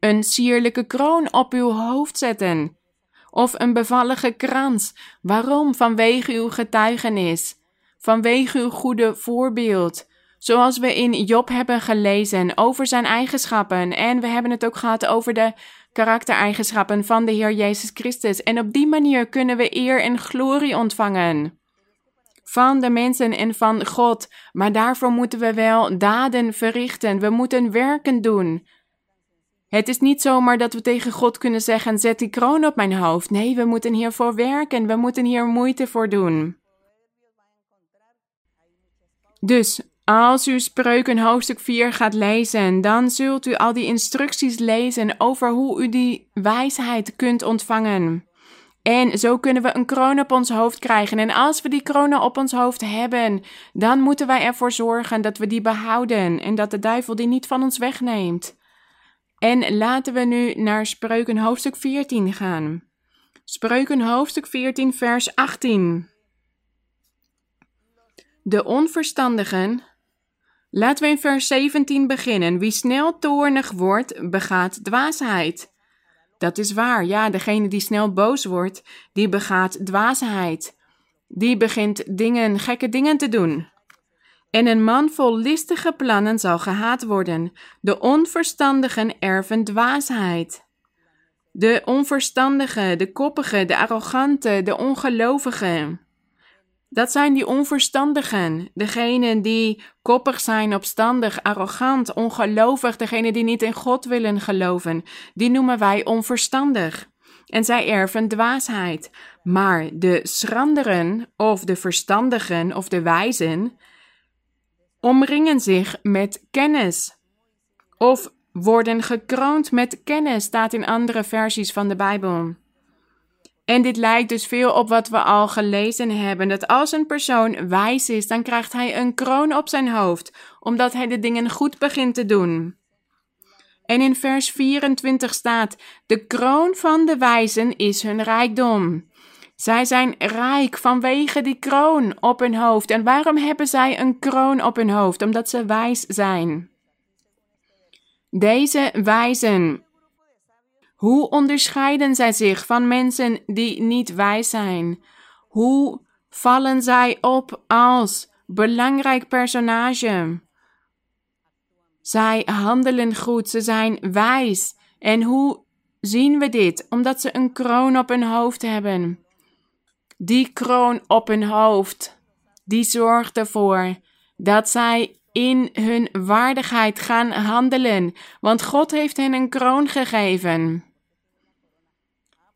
een sierlijke kroon op uw hoofd zetten. Of een bevallige krans. Waarom? Vanwege uw getuigenis. Vanwege uw goede voorbeeld. Zoals we in Job hebben gelezen over zijn eigenschappen. En we hebben het ook gehad over de karaktereigenschappen van de Heer Jezus Christus. En op die manier kunnen we eer en glorie ontvangen. Van de mensen en van God. Maar daarvoor moeten we wel daden verrichten. We moeten werken doen. Het is niet zomaar dat we tegen God kunnen zeggen: zet die kroon op mijn hoofd. Nee, we moeten hiervoor werken. We moeten hier moeite voor doen. Dus als u Spreuken hoofdstuk 4 gaat lezen, dan zult u al die instructies lezen over hoe u die wijsheid kunt ontvangen. En zo kunnen we een kroon op ons hoofd krijgen. En als we die kronen op ons hoofd hebben, dan moeten wij ervoor zorgen dat we die behouden en dat de duivel die niet van ons wegneemt. En laten we nu naar Spreuken hoofdstuk 14 gaan. Spreuken hoofdstuk 14, vers 18. De onverstandigen. Laten we in vers 17 beginnen. Wie snel toornig wordt, begaat dwaasheid. Dat is waar, ja, degene die snel boos wordt, die begaat dwaasheid. Die begint dingen, gekke dingen te doen. En een man vol listige plannen zal gehaat worden. De onverstandigen erven dwaasheid. De onverstandige, de koppige, de arrogante, de ongelovige. Dat zijn die onverstandigen, degenen die koppig zijn, opstandig, arrogant, ongelovig, degenen die niet in God willen geloven, die noemen wij onverstandig. En zij erven dwaasheid. Maar de schranderen, of de verstandigen, of de wijzen, omringen zich met kennis. Of worden gekroond met kennis, staat in andere versies van de Bijbel. En dit lijkt dus veel op wat we al gelezen hebben: dat als een persoon wijs is, dan krijgt hij een kroon op zijn hoofd, omdat hij de dingen goed begint te doen. En in vers 24 staat: De kroon van de wijzen is hun rijkdom. Zij zijn rijk vanwege die kroon op hun hoofd. En waarom hebben zij een kroon op hun hoofd? Omdat ze wijs zijn. Deze wijzen, hoe onderscheiden zij zich van mensen die niet wijs zijn? Hoe vallen zij op als belangrijk personage? Zij handelen goed, ze zijn wijs. En hoe zien we dit? Omdat ze een kroon op hun hoofd hebben. Die kroon op hun hoofd, die zorgt ervoor dat zij in hun waardigheid gaan handelen, want God heeft hen een kroon gegeven.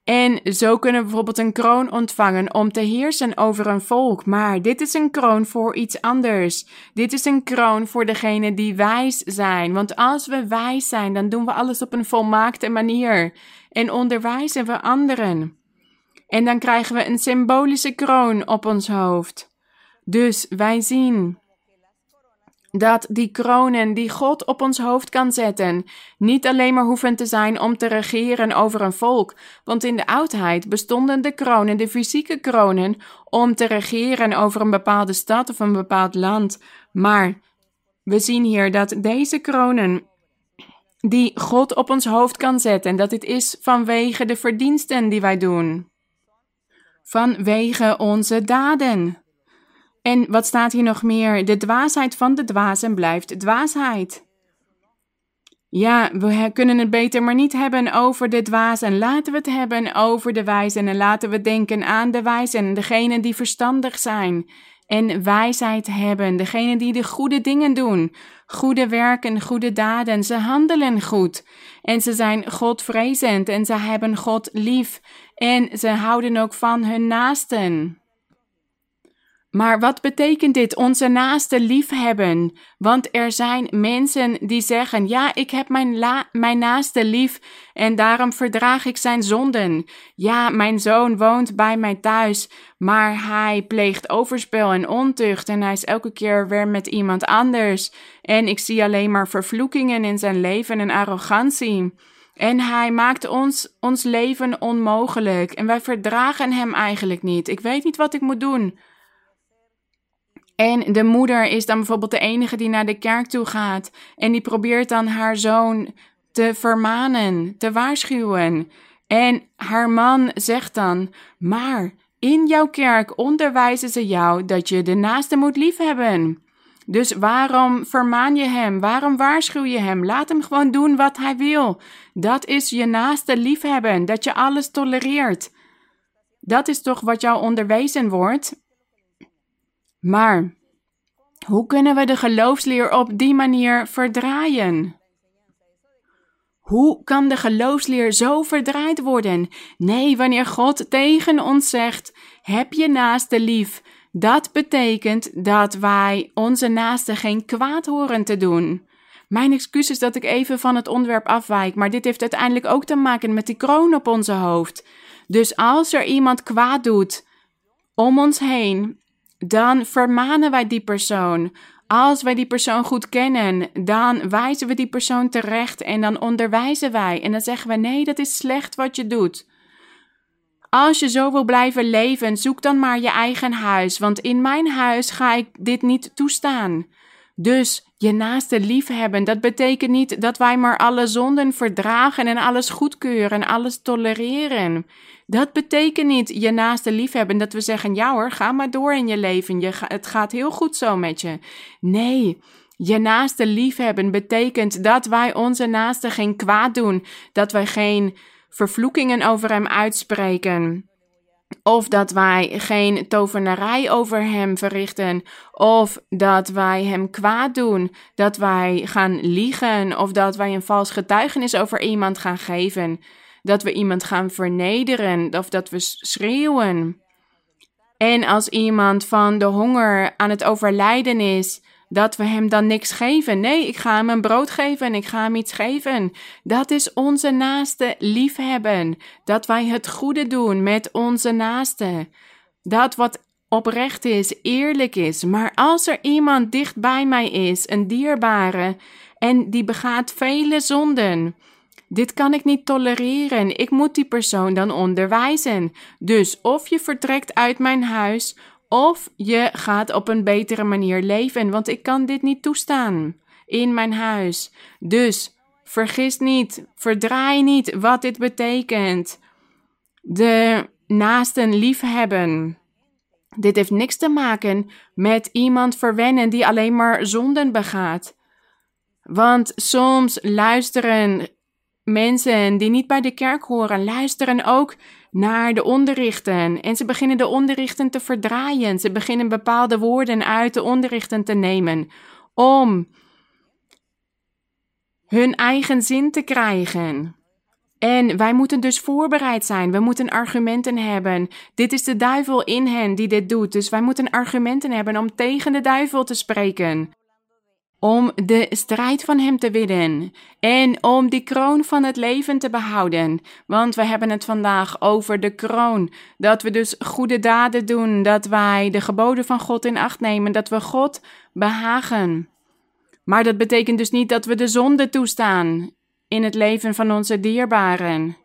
En zo kunnen we bijvoorbeeld een kroon ontvangen om te heersen over een volk. Maar dit is een kroon voor iets anders. Dit is een kroon voor degenen die wijs zijn. Want als we wijs zijn, dan doen we alles op een volmaakte manier. En onderwijzen we anderen. En dan krijgen we een symbolische kroon op ons hoofd. Dus wij zien dat die kronen die God op ons hoofd kan zetten, niet alleen maar hoeven te zijn om te regeren over een volk, want in de oudheid bestonden de kronen, de fysieke kronen, om te regeren over een bepaalde stad of een bepaald land. Maar we zien hier dat deze kronen die God op ons hoofd kan zetten, dat dit is vanwege de verdiensten die wij doen vanwege onze daden. En wat staat hier nog meer? De dwaasheid van de dwazen blijft dwaasheid. Ja, we kunnen het beter maar niet hebben over de dwazen. Laten we het hebben over de wijzen en laten we denken aan de wijzen, degenen die verstandig zijn en wijsheid hebben, degenen die de goede dingen doen, goede werken, goede daden. Ze handelen goed en ze zijn Godvrezend en ze hebben God lief en ze houden ook van hun naasten. Maar wat betekent dit? Onze naaste liefhebben. Want er zijn mensen die zeggen: Ja, ik heb mijn, mijn naaste lief en daarom verdraag ik zijn zonden. Ja, mijn zoon woont bij mij thuis, maar hij pleegt overspel en ontucht en hij is elke keer weer met iemand anders. En ik zie alleen maar vervloekingen in zijn leven en arrogantie. En hij maakt ons ons leven onmogelijk en wij verdragen hem eigenlijk niet. Ik weet niet wat ik moet doen. En de moeder is dan bijvoorbeeld de enige die naar de kerk toe gaat. En die probeert dan haar zoon te vermanen, te waarschuwen. En haar man zegt dan: Maar in jouw kerk onderwijzen ze jou dat je de naaste moet liefhebben. Dus waarom vermaan je hem? Waarom waarschuw je hem? Laat hem gewoon doen wat hij wil. Dat is je naaste liefhebben, dat je alles tolereert. Dat is toch wat jou onderwezen wordt? Maar hoe kunnen we de geloofsleer op die manier verdraaien? Hoe kan de geloofsleer zo verdraaid worden? Nee, wanneer God tegen ons zegt: heb je naaste lief, dat betekent dat wij onze naaste geen kwaad horen te doen. Mijn excuus is dat ik even van het onderwerp afwijk, maar dit heeft uiteindelijk ook te maken met die kroon op onze hoofd. Dus als er iemand kwaad doet om ons heen, dan vermanen wij die persoon. Als wij die persoon goed kennen, dan wijzen we die persoon terecht en dan onderwijzen wij. En dan zeggen we: nee, dat is slecht wat je doet. Als je zo wil blijven leven, zoek dan maar je eigen huis, want in mijn huis ga ik dit niet toestaan. Dus je naaste liefhebben, dat betekent niet dat wij maar alle zonden verdragen en alles goedkeuren en alles tolereren. Dat betekent niet je naaste liefhebben dat we zeggen, ja hoor, ga maar door in je leven, je, het gaat heel goed zo met je. Nee, je naaste liefhebben betekent dat wij onze naaste geen kwaad doen, dat wij geen vervloekingen over hem uitspreken. Of dat wij geen tovenarij over hem verrichten. Of dat wij hem kwaad doen. Dat wij gaan liegen. Of dat wij een vals getuigenis over iemand gaan geven. Dat we iemand gaan vernederen. Of dat we schreeuwen. En als iemand van de honger aan het overlijden is, dat we hem dan niks geven. Nee, ik ga hem een brood geven en ik ga hem iets geven. Dat is onze naaste liefhebben. Dat wij het goede doen met onze naaste. Dat wat oprecht is, eerlijk is. Maar als er iemand dicht bij mij is, een dierbare, en die begaat vele zonden. Dit kan ik niet tolereren. Ik moet die persoon dan onderwijzen. Dus of je vertrekt uit mijn huis, of je gaat op een betere manier leven, want ik kan dit niet toestaan in mijn huis. Dus vergis niet, verdraai niet wat dit betekent. De naasten liefhebben. Dit heeft niks te maken met iemand verwennen die alleen maar zonden begaat. Want soms luisteren mensen die niet bij de kerk horen, luisteren ook naar de onderrichten. En ze beginnen de onderrichten te verdraaien. Ze beginnen bepaalde woorden uit de onderrichten te nemen. Om hun eigen zin te krijgen. En wij moeten dus voorbereid zijn. We moeten argumenten hebben. Dit is de duivel in hen die dit doet. Dus wij moeten argumenten hebben om tegen de duivel te spreken om de strijd van Hem te winnen en om die kroon van het leven te behouden. Want we hebben het vandaag over de kroon. Dat we dus goede daden doen, dat wij de geboden van God in acht nemen, dat we God behagen. Maar dat betekent dus niet dat we de zonde toestaan in het leven van onze dierbaren.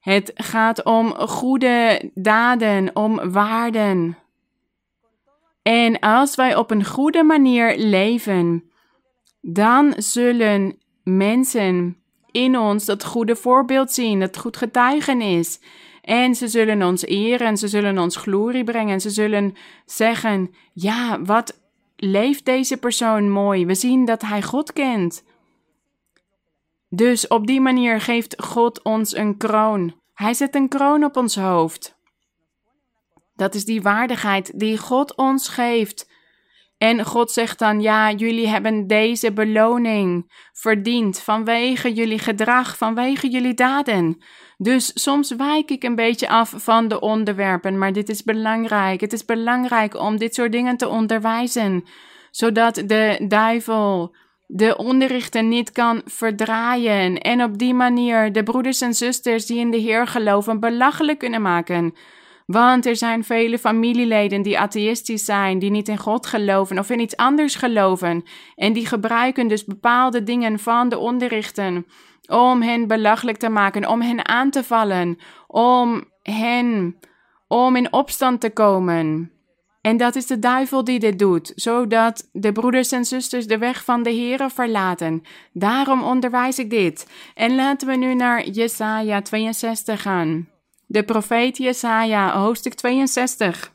Het gaat om goede daden, om waarden. En als wij op een goede manier leven, dan zullen mensen in ons dat goede voorbeeld zien, dat goed getuigen is. En ze zullen ons eren, ze zullen ons glorie brengen, ze zullen zeggen: Ja, wat leeft deze persoon mooi? We zien dat hij God kent. Dus op die manier geeft God ons een kroon. Hij zet een kroon op ons hoofd. Dat is die waardigheid die God ons geeft. En God zegt dan: Ja, jullie hebben deze beloning verdiend vanwege jullie gedrag, vanwege jullie daden. Dus soms wijk ik een beetje af van de onderwerpen, maar dit is belangrijk. Het is belangrijk om dit soort dingen te onderwijzen, zodat de duivel de onderrichten niet kan verdraaien en op die manier de broeders en zusters die in de Heer geloven belachelijk kunnen maken. Want er zijn vele familieleden die atheïstisch zijn, die niet in God geloven of in iets anders geloven. En die gebruiken dus bepaalde dingen van de onderrichten om hen belachelijk te maken, om hen aan te vallen, om hen, om in opstand te komen. En dat is de duivel die dit doet, zodat de broeders en zusters de weg van de Here verlaten. Daarom onderwijs ik dit. En laten we nu naar Jesaja 62 gaan. De profeet Jesaja, hoofdstuk 62.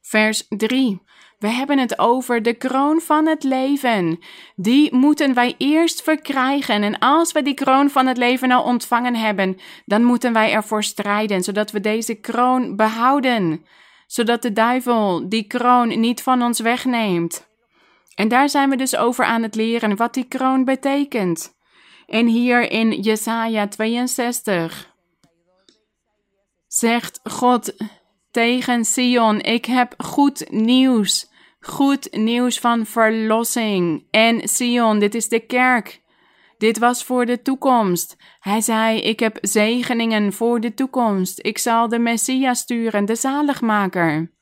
Vers 3. We hebben het over de kroon van het leven. Die moeten wij eerst verkrijgen. En als we die kroon van het leven al ontvangen hebben, dan moeten wij ervoor strijden, zodat we deze kroon behouden. Zodat de duivel die kroon niet van ons wegneemt. En daar zijn we dus over aan het leren wat die kroon betekent. En hier in Jesaja 62 zegt God tegen Sion: Ik heb goed nieuws. Goed nieuws van verlossing. En Sion, dit is de kerk. Dit was voor de toekomst. Hij zei: Ik heb zegeningen voor de toekomst. Ik zal de Messias sturen, de zaligmaker.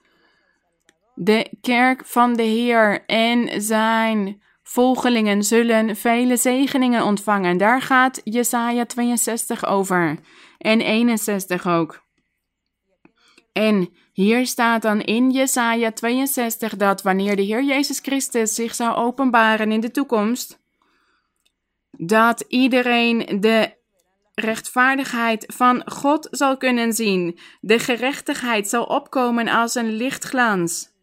De kerk van de Heer en zijn volgelingen zullen vele zegeningen ontvangen. Daar gaat Jesaja 62 over. En 61 ook. En hier staat dan in Jesaja 62 dat wanneer de Heer Jezus Christus zich zou openbaren in de toekomst, dat iedereen de rechtvaardigheid van God zal kunnen zien. De gerechtigheid zal opkomen als een lichtglans.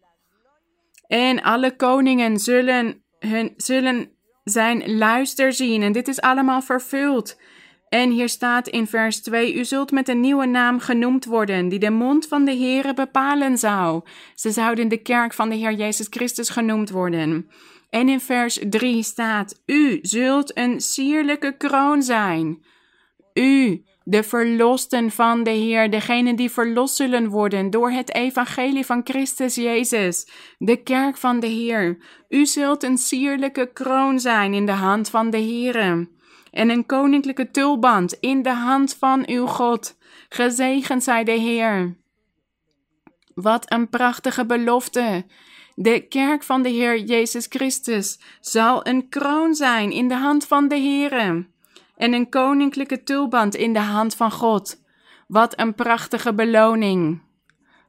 En alle koningen zullen, hun, zullen zijn luister zien. En dit is allemaal vervuld. En hier staat in vers 2: U zult met een nieuwe naam genoemd worden, die de mond van de Heere bepalen zou. Ze zouden de kerk van de Heer Jezus Christus genoemd worden. En in vers 3 staat: U zult een sierlijke kroon zijn. U, de verlosten van de Heer, degenen die verlost zullen worden door het evangelie van Christus Jezus, de kerk van de Heer. U zult een sierlijke kroon zijn in de hand van de Heere en een koninklijke tulband in de hand van uw God. Gezegend zij de Heer. Wat een prachtige belofte. De kerk van de Heer Jezus Christus zal een kroon zijn in de hand van de Heere en een koninklijke tulband in de hand van God. Wat een prachtige beloning.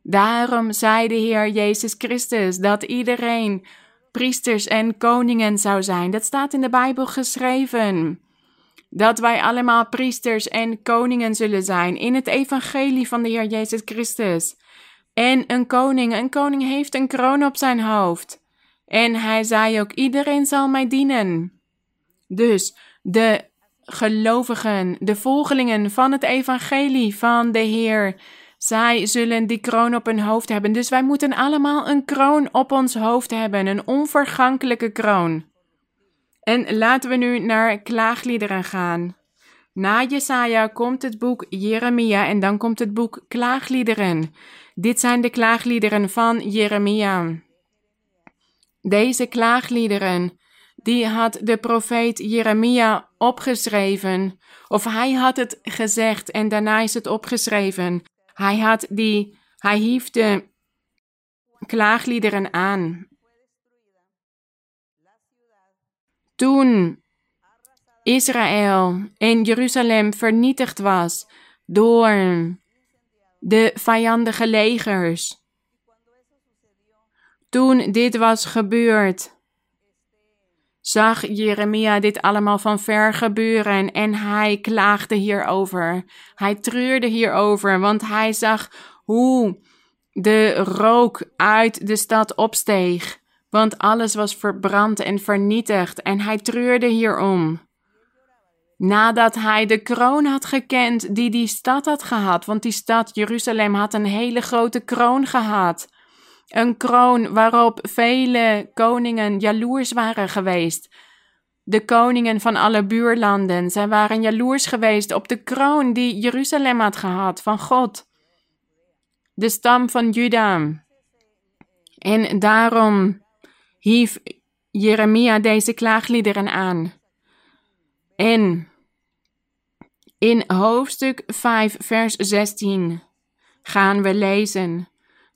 Daarom zei de Heer Jezus Christus dat iedereen priesters en koningen zou zijn. Dat staat in de Bijbel geschreven dat wij allemaal priesters en koningen zullen zijn in het evangelie van de Heer Jezus Christus. En een koning, een koning heeft een kroon op zijn hoofd. En hij zei ook, iedereen zal mij dienen. Dus de gelovigen, de volgelingen van het evangelie van de Heer, zij zullen die kroon op hun hoofd hebben. Dus wij moeten allemaal een kroon op ons hoofd hebben, een onvergankelijke kroon. En laten we nu naar klaagliederen gaan. Na Jesaja komt het boek Jeremia en dan komt het boek Klaagliederen. Dit zijn de klaagliederen van Jeremia. Deze klaagliederen, die had de profeet Jeremia opgeschreven, of hij had het gezegd en daarna is het opgeschreven. Hij had die, hij hief de klaagliederen aan Toen Israël in Jeruzalem vernietigd was door de vijandige legers. Toen dit was gebeurd, zag Jeremia dit allemaal van ver gebeuren en hij klaagde hierover. Hij treurde hierover, want hij zag hoe de rook uit de stad opsteeg want alles was verbrand en vernietigd en hij treurde hierom. Nadat hij de kroon had gekend die die stad had gehad, want die stad Jeruzalem had een hele grote kroon gehad. Een kroon waarop vele koningen jaloers waren geweest. De koningen van alle buurlanden, zij waren jaloers geweest op de kroon die Jeruzalem had gehad van God. De stam van Juda. En daarom hief Jeremia deze klaagliederen aan. En in hoofdstuk 5, vers 16 gaan we lezen.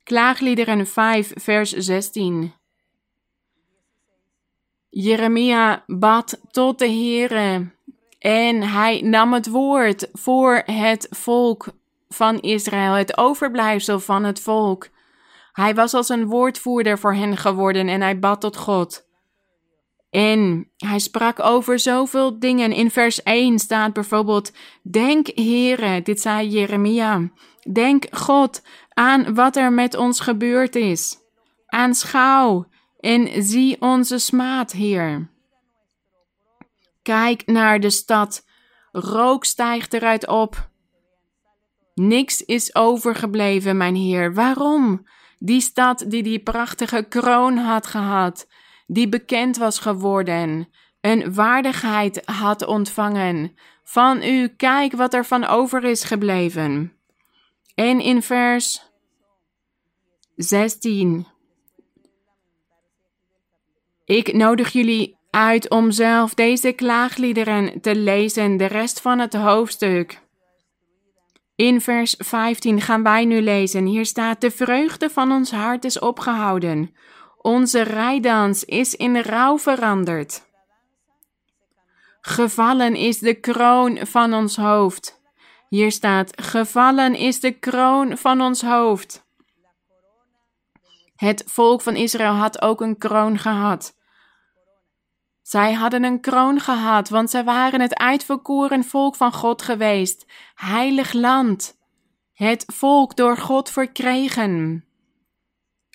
Klaagliederen 5, vers 16. Jeremia bad tot de Heere en hij nam het woord voor het volk van Israël, het overblijfsel van het volk. Hij was als een woordvoerder voor hen geworden en hij bad tot God. En hij sprak over zoveel dingen. In vers 1 staat bijvoorbeeld: Denk, Heere, dit zei Jeremia. Denk, God, aan wat er met ons gebeurd is. Aanschouw en zie onze smaad, Heer. Kijk naar de stad. Rook stijgt eruit op. Niks is overgebleven, mijn Heer. Waarom? Die stad die die prachtige kroon had gehad, die bekend was geworden, een waardigheid had ontvangen. Van u, kijk wat er van over is gebleven. En in vers 16. Ik nodig jullie uit om zelf deze klaagliederen te lezen, de rest van het hoofdstuk. In vers 15 gaan wij nu lezen. Hier staat: De vreugde van ons hart is opgehouden. Onze rijdans is in rouw veranderd. Gevallen is de kroon van ons hoofd. Hier staat: Gevallen is de kroon van ons hoofd. Het volk van Israël had ook een kroon gehad. Zij hadden een kroon gehad, want zij waren het uitverkoren volk van God geweest, heilig land, het volk door God verkregen.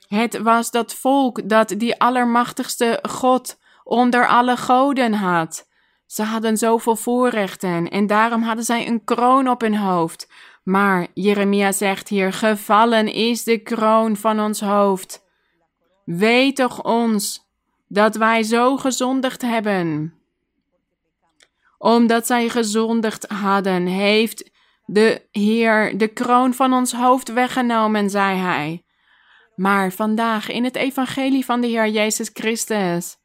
Het was dat volk dat die allermachtigste God onder alle goden had. Ze hadden zoveel voorrechten en daarom hadden zij een kroon op hun hoofd. Maar Jeremia zegt hier: Gevallen is de kroon van ons hoofd. Weet toch ons dat wij zo gezondigd hebben. Omdat zij gezondigd hadden, heeft de Heer de kroon van ons hoofd weggenomen, zei hij. Maar vandaag in het evangelie van de Heer Jezus Christus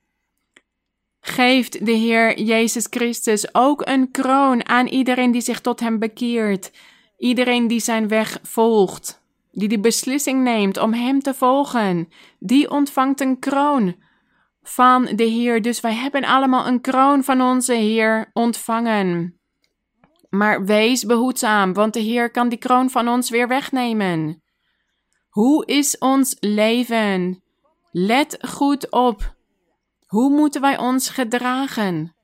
geeft de Heer Jezus Christus ook een kroon aan iedereen die zich tot Hem bekeert, iedereen die zijn weg volgt, die de beslissing neemt om Hem te volgen, die ontvangt een kroon van de Heer. Dus wij hebben allemaal een kroon van onze Heer ontvangen. Maar wees behoedzaam, want de Heer kan die kroon van ons weer wegnemen. Hoe is ons leven? Let goed op. Hoe moeten wij ons gedragen?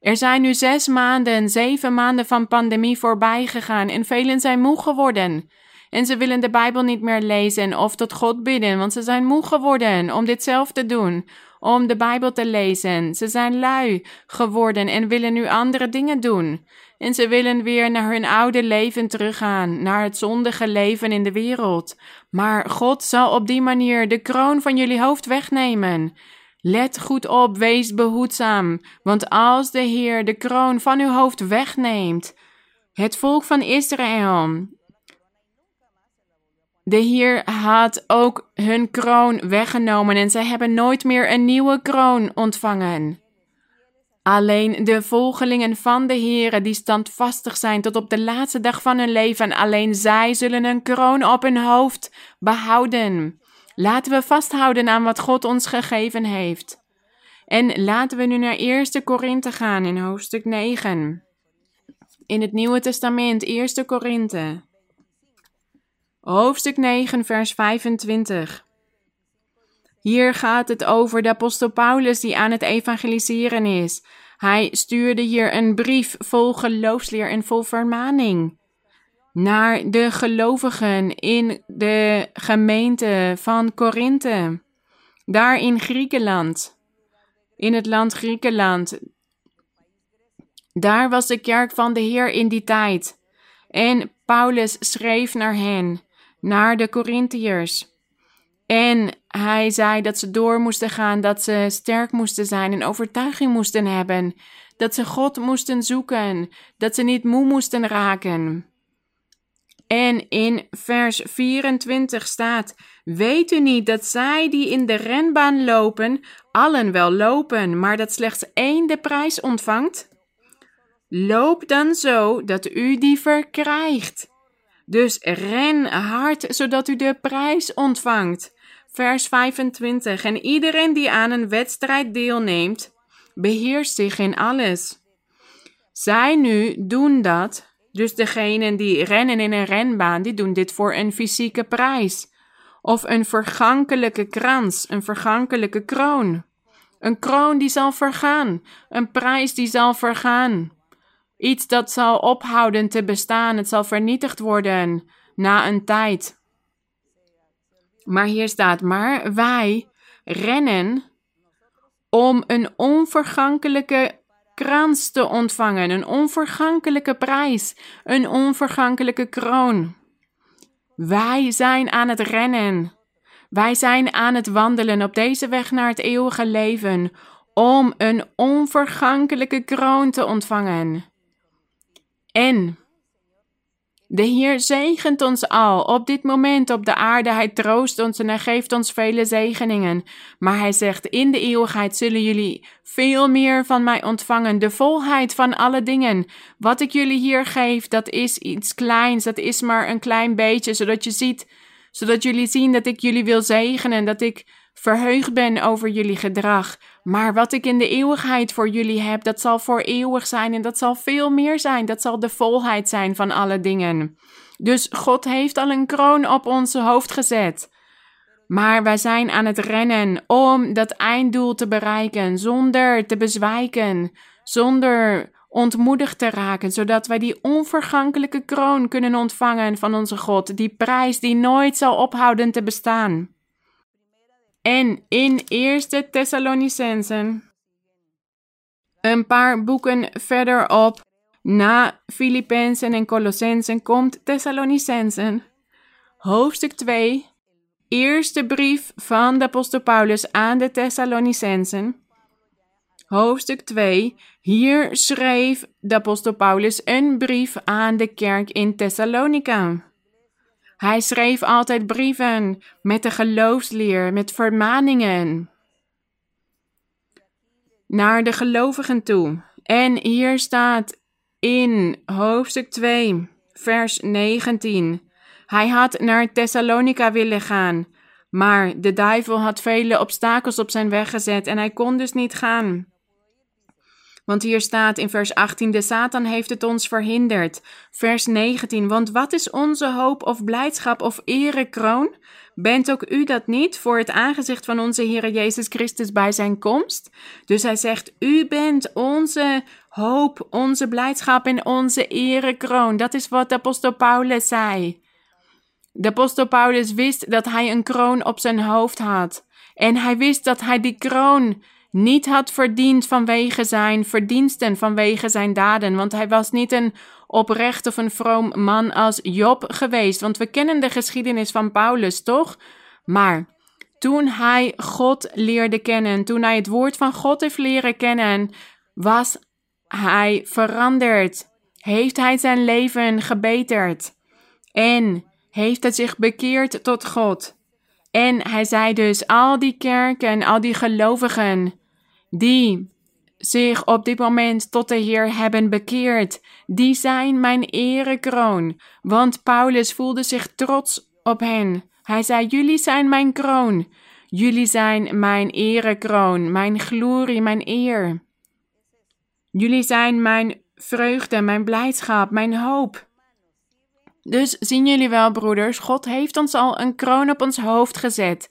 Er zijn nu zes maanden, zeven maanden van pandemie voorbij gegaan en velen zijn moe geworden. En ze willen de Bijbel niet meer lezen of tot God bidden, want ze zijn moe geworden om dit zelf te doen, om de Bijbel te lezen. Ze zijn lui geworden en willen nu andere dingen doen. En ze willen weer naar hun oude leven teruggaan, naar het zondige leven in de wereld. Maar God zal op die manier de kroon van jullie hoofd wegnemen. Let goed op, wees behoedzaam, want als de Heer de kroon van uw hoofd wegneemt, het volk van Israël, de Heer had ook hun kroon weggenomen en zij hebben nooit meer een nieuwe kroon ontvangen. Alleen de volgelingen van de Heere die standvastig zijn tot op de laatste dag van hun leven, alleen zij zullen een kroon op hun hoofd behouden. Laten we vasthouden aan wat God ons gegeven heeft. En laten we nu naar 1 Korinthe gaan in hoofdstuk 9. In het Nieuwe Testament, 1 Korinthe. Hoofdstuk 9, vers 25. Hier gaat het over de apostel Paulus die aan het evangeliseren is. Hij stuurde hier een brief vol geloofsleer en vol vermaning naar de gelovigen in de gemeente van Korinthe, daar in Griekenland, in het land Griekenland. Daar was de kerk van de Heer in die tijd. En Paulus schreef naar hen naar de Corinthiërs. En hij zei dat ze door moesten gaan, dat ze sterk moesten zijn en overtuiging moesten hebben, dat ze God moesten zoeken, dat ze niet moe moesten raken. En in vers 24 staat: Weet u niet dat zij die in de renbaan lopen, allen wel lopen, maar dat slechts één de prijs ontvangt? Loop dan zo dat u die verkrijgt. Dus ren hard, zodat u de prijs ontvangt. Vers 25. En iedereen die aan een wedstrijd deelneemt, beheerst zich in alles. Zij nu doen dat, dus degenen die rennen in een renbaan, die doen dit voor een fysieke prijs. of een vergankelijke krans, een vergankelijke kroon. Een kroon die zal vergaan, een prijs die zal vergaan. Iets dat zal ophouden te bestaan, het zal vernietigd worden na een tijd. Maar hier staat, maar wij rennen om een onvergankelijke krans te ontvangen, een onvergankelijke prijs, een onvergankelijke kroon. Wij zijn aan het rennen. Wij zijn aan het wandelen op deze weg naar het eeuwige leven om een onvergankelijke kroon te ontvangen. En de Heer zegent ons al op dit moment op de aarde. Hij troost ons en hij geeft ons vele zegeningen. Maar hij zegt: In de eeuwigheid zullen jullie veel meer van mij ontvangen. De volheid van alle dingen. Wat ik jullie hier geef, dat is iets kleins. Dat is maar een klein beetje, zodat je ziet, zodat jullie zien dat ik jullie wil zegenen. Dat ik verheugd ben over jullie gedrag. Maar wat ik in de eeuwigheid voor jullie heb, dat zal voor eeuwig zijn en dat zal veel meer zijn. Dat zal de volheid zijn van alle dingen. Dus God heeft al een kroon op onze hoofd gezet. Maar wij zijn aan het rennen om dat einddoel te bereiken, zonder te bezwijken, zonder ontmoedigd te raken, zodat wij die onvergankelijke kroon kunnen ontvangen van onze God, die prijs die nooit zal ophouden te bestaan. En in Eerste Thessalonicensen, een paar boeken verderop, na Filippenzen en Colossensen, komt Thessalonicensen, hoofdstuk 2, eerste brief van de apostel Paulus aan de Thessalonicensen. Hoofdstuk 2. Hier schreef de apostel Paulus een brief aan de kerk in Thessalonica. Hij schreef altijd brieven met de geloofsleer, met vermaningen naar de gelovigen toe. En hier staat in hoofdstuk 2, vers 19. Hij had naar Thessalonica willen gaan, maar de duivel had vele obstakels op zijn weg gezet en hij kon dus niet gaan. Want hier staat in vers 18: De Satan heeft het ons verhinderd. Vers 19: Want wat is onze hoop of blijdschap of erekroon? Bent ook u dat niet voor het aangezicht van onze Heer Jezus Christus bij zijn komst? Dus hij zegt: U bent onze hoop, onze blijdschap en onze erekroon. Dat is wat de apostel Paulus zei. De apostel Paulus wist dat hij een kroon op zijn hoofd had. En hij wist dat hij die kroon niet had verdiend vanwege zijn verdiensten, vanwege zijn daden. Want hij was niet een oprecht of een vroom man als Job geweest. Want we kennen de geschiedenis van Paulus, toch? Maar toen hij God leerde kennen, toen hij het woord van God heeft leren kennen, was hij veranderd. Heeft hij zijn leven gebeterd. En heeft hij zich bekeerd tot God. En hij zei dus, al die kerken, al die gelovigen die zich op dit moment tot de Heer hebben bekeerd, die zijn mijn erekroon. Want Paulus voelde zich trots op hen. Hij zei, jullie zijn mijn kroon. Jullie zijn mijn erekroon, mijn glorie, mijn eer. Jullie zijn mijn vreugde, mijn blijdschap, mijn hoop. Dus zien jullie wel, broeders, God heeft ons al een kroon op ons hoofd gezet.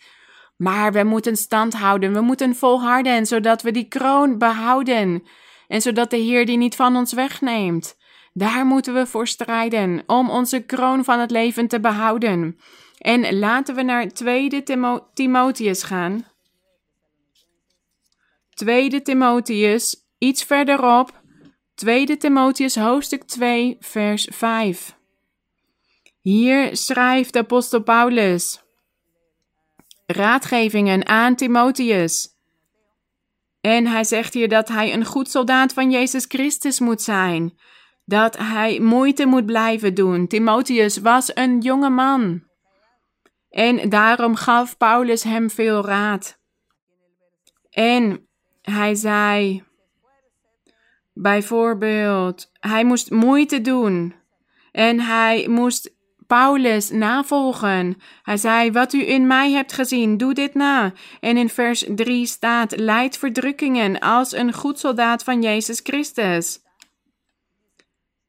Maar we moeten stand houden, we moeten volharden, zodat we die kroon behouden. En zodat de Heer die niet van ons wegneemt. Daar moeten we voor strijden, om onze kroon van het leven te behouden. En laten we naar 2 Timo Timotheus gaan. 2 Timotheus, iets verderop. 2 Timotheus hoofdstuk 2, vers 5. Hier schrijft de apostel Paulus raadgevingen aan Timotheus. En hij zegt hier dat hij een goed soldaat van Jezus Christus moet zijn. Dat hij moeite moet blijven doen. Timotheus was een jonge man. En daarom gaf Paulus hem veel raad. En hij zei bijvoorbeeld, hij moest moeite doen. En hij moest Paulus navolgen. Hij zei: Wat u in mij hebt gezien, doe dit na. En in vers 3 staat: Leid verdrukkingen als een goed soldaat van Jezus Christus.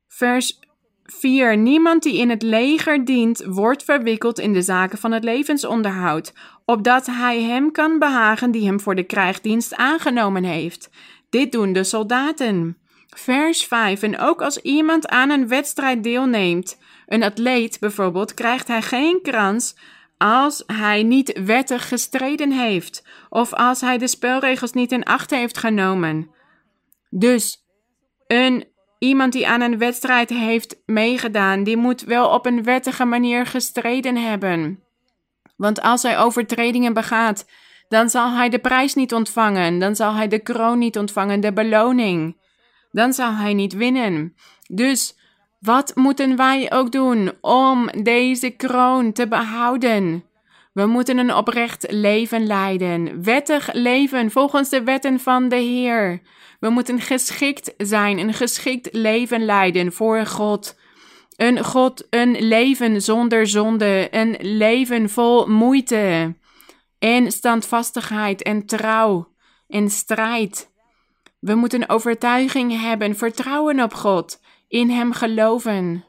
Vers 4. Niemand die in het leger dient, wordt verwikkeld in de zaken van het levensonderhoud, opdat hij hem kan behagen die hem voor de krijgdienst aangenomen heeft. Dit doen de soldaten. Vers 5. En ook als iemand aan een wedstrijd deelneemt, een atleet bijvoorbeeld, krijgt hij geen krans als hij niet wettig gestreden heeft, of als hij de spelregels niet in acht heeft genomen. Dus een iemand die aan een wedstrijd heeft meegedaan, die moet wel op een wettige manier gestreden hebben. Want als hij overtredingen begaat, dan zal hij de prijs niet ontvangen, dan zal hij de kroon niet ontvangen, de beloning. Dan zal hij niet winnen. Dus wat moeten wij ook doen om deze kroon te behouden? We moeten een oprecht leven leiden, wettig leven volgens de wetten van de Heer. We moeten geschikt zijn, een geschikt leven leiden voor God. Een God, een leven zonder zonde, een leven vol moeite en standvastigheid en trouw en strijd. We moeten overtuiging hebben, vertrouwen op God, in Hem geloven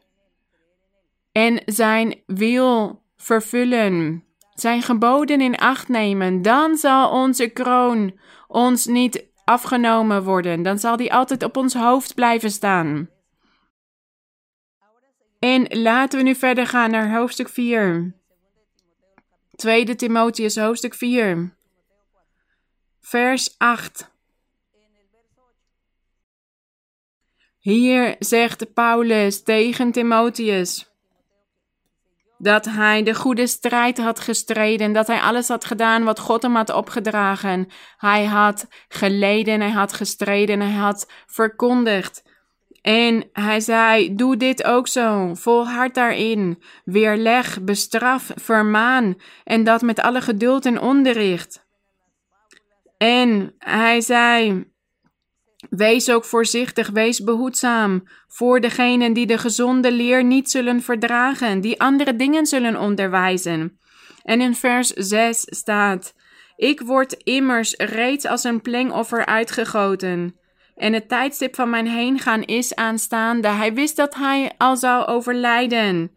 en Zijn wil vervullen, Zijn geboden in acht nemen. Dan zal onze kroon ons niet afgenomen worden. Dan zal die altijd op ons hoofd blijven staan. En laten we nu verder gaan naar hoofdstuk 4. Tweede Timotheus hoofdstuk 4. Vers 8. Hier zegt Paulus tegen Timotheus dat hij de goede strijd had gestreden, dat hij alles had gedaan wat God hem had opgedragen. Hij had geleden, hij had gestreden, hij had verkondigd. En hij zei: Doe dit ook zo, volhard daarin, weerleg, bestraf, vermaan, en dat met alle geduld en onderricht. En hij zei: Wees ook voorzichtig, wees behoedzaam voor degenen die de gezonde leer niet zullen verdragen, die andere dingen zullen onderwijzen. En in vers 6 staat: Ik word immers reeds als een plengoffer uitgegoten. En het tijdstip van mijn heengaan is aanstaande. Hij wist dat hij al zou overlijden.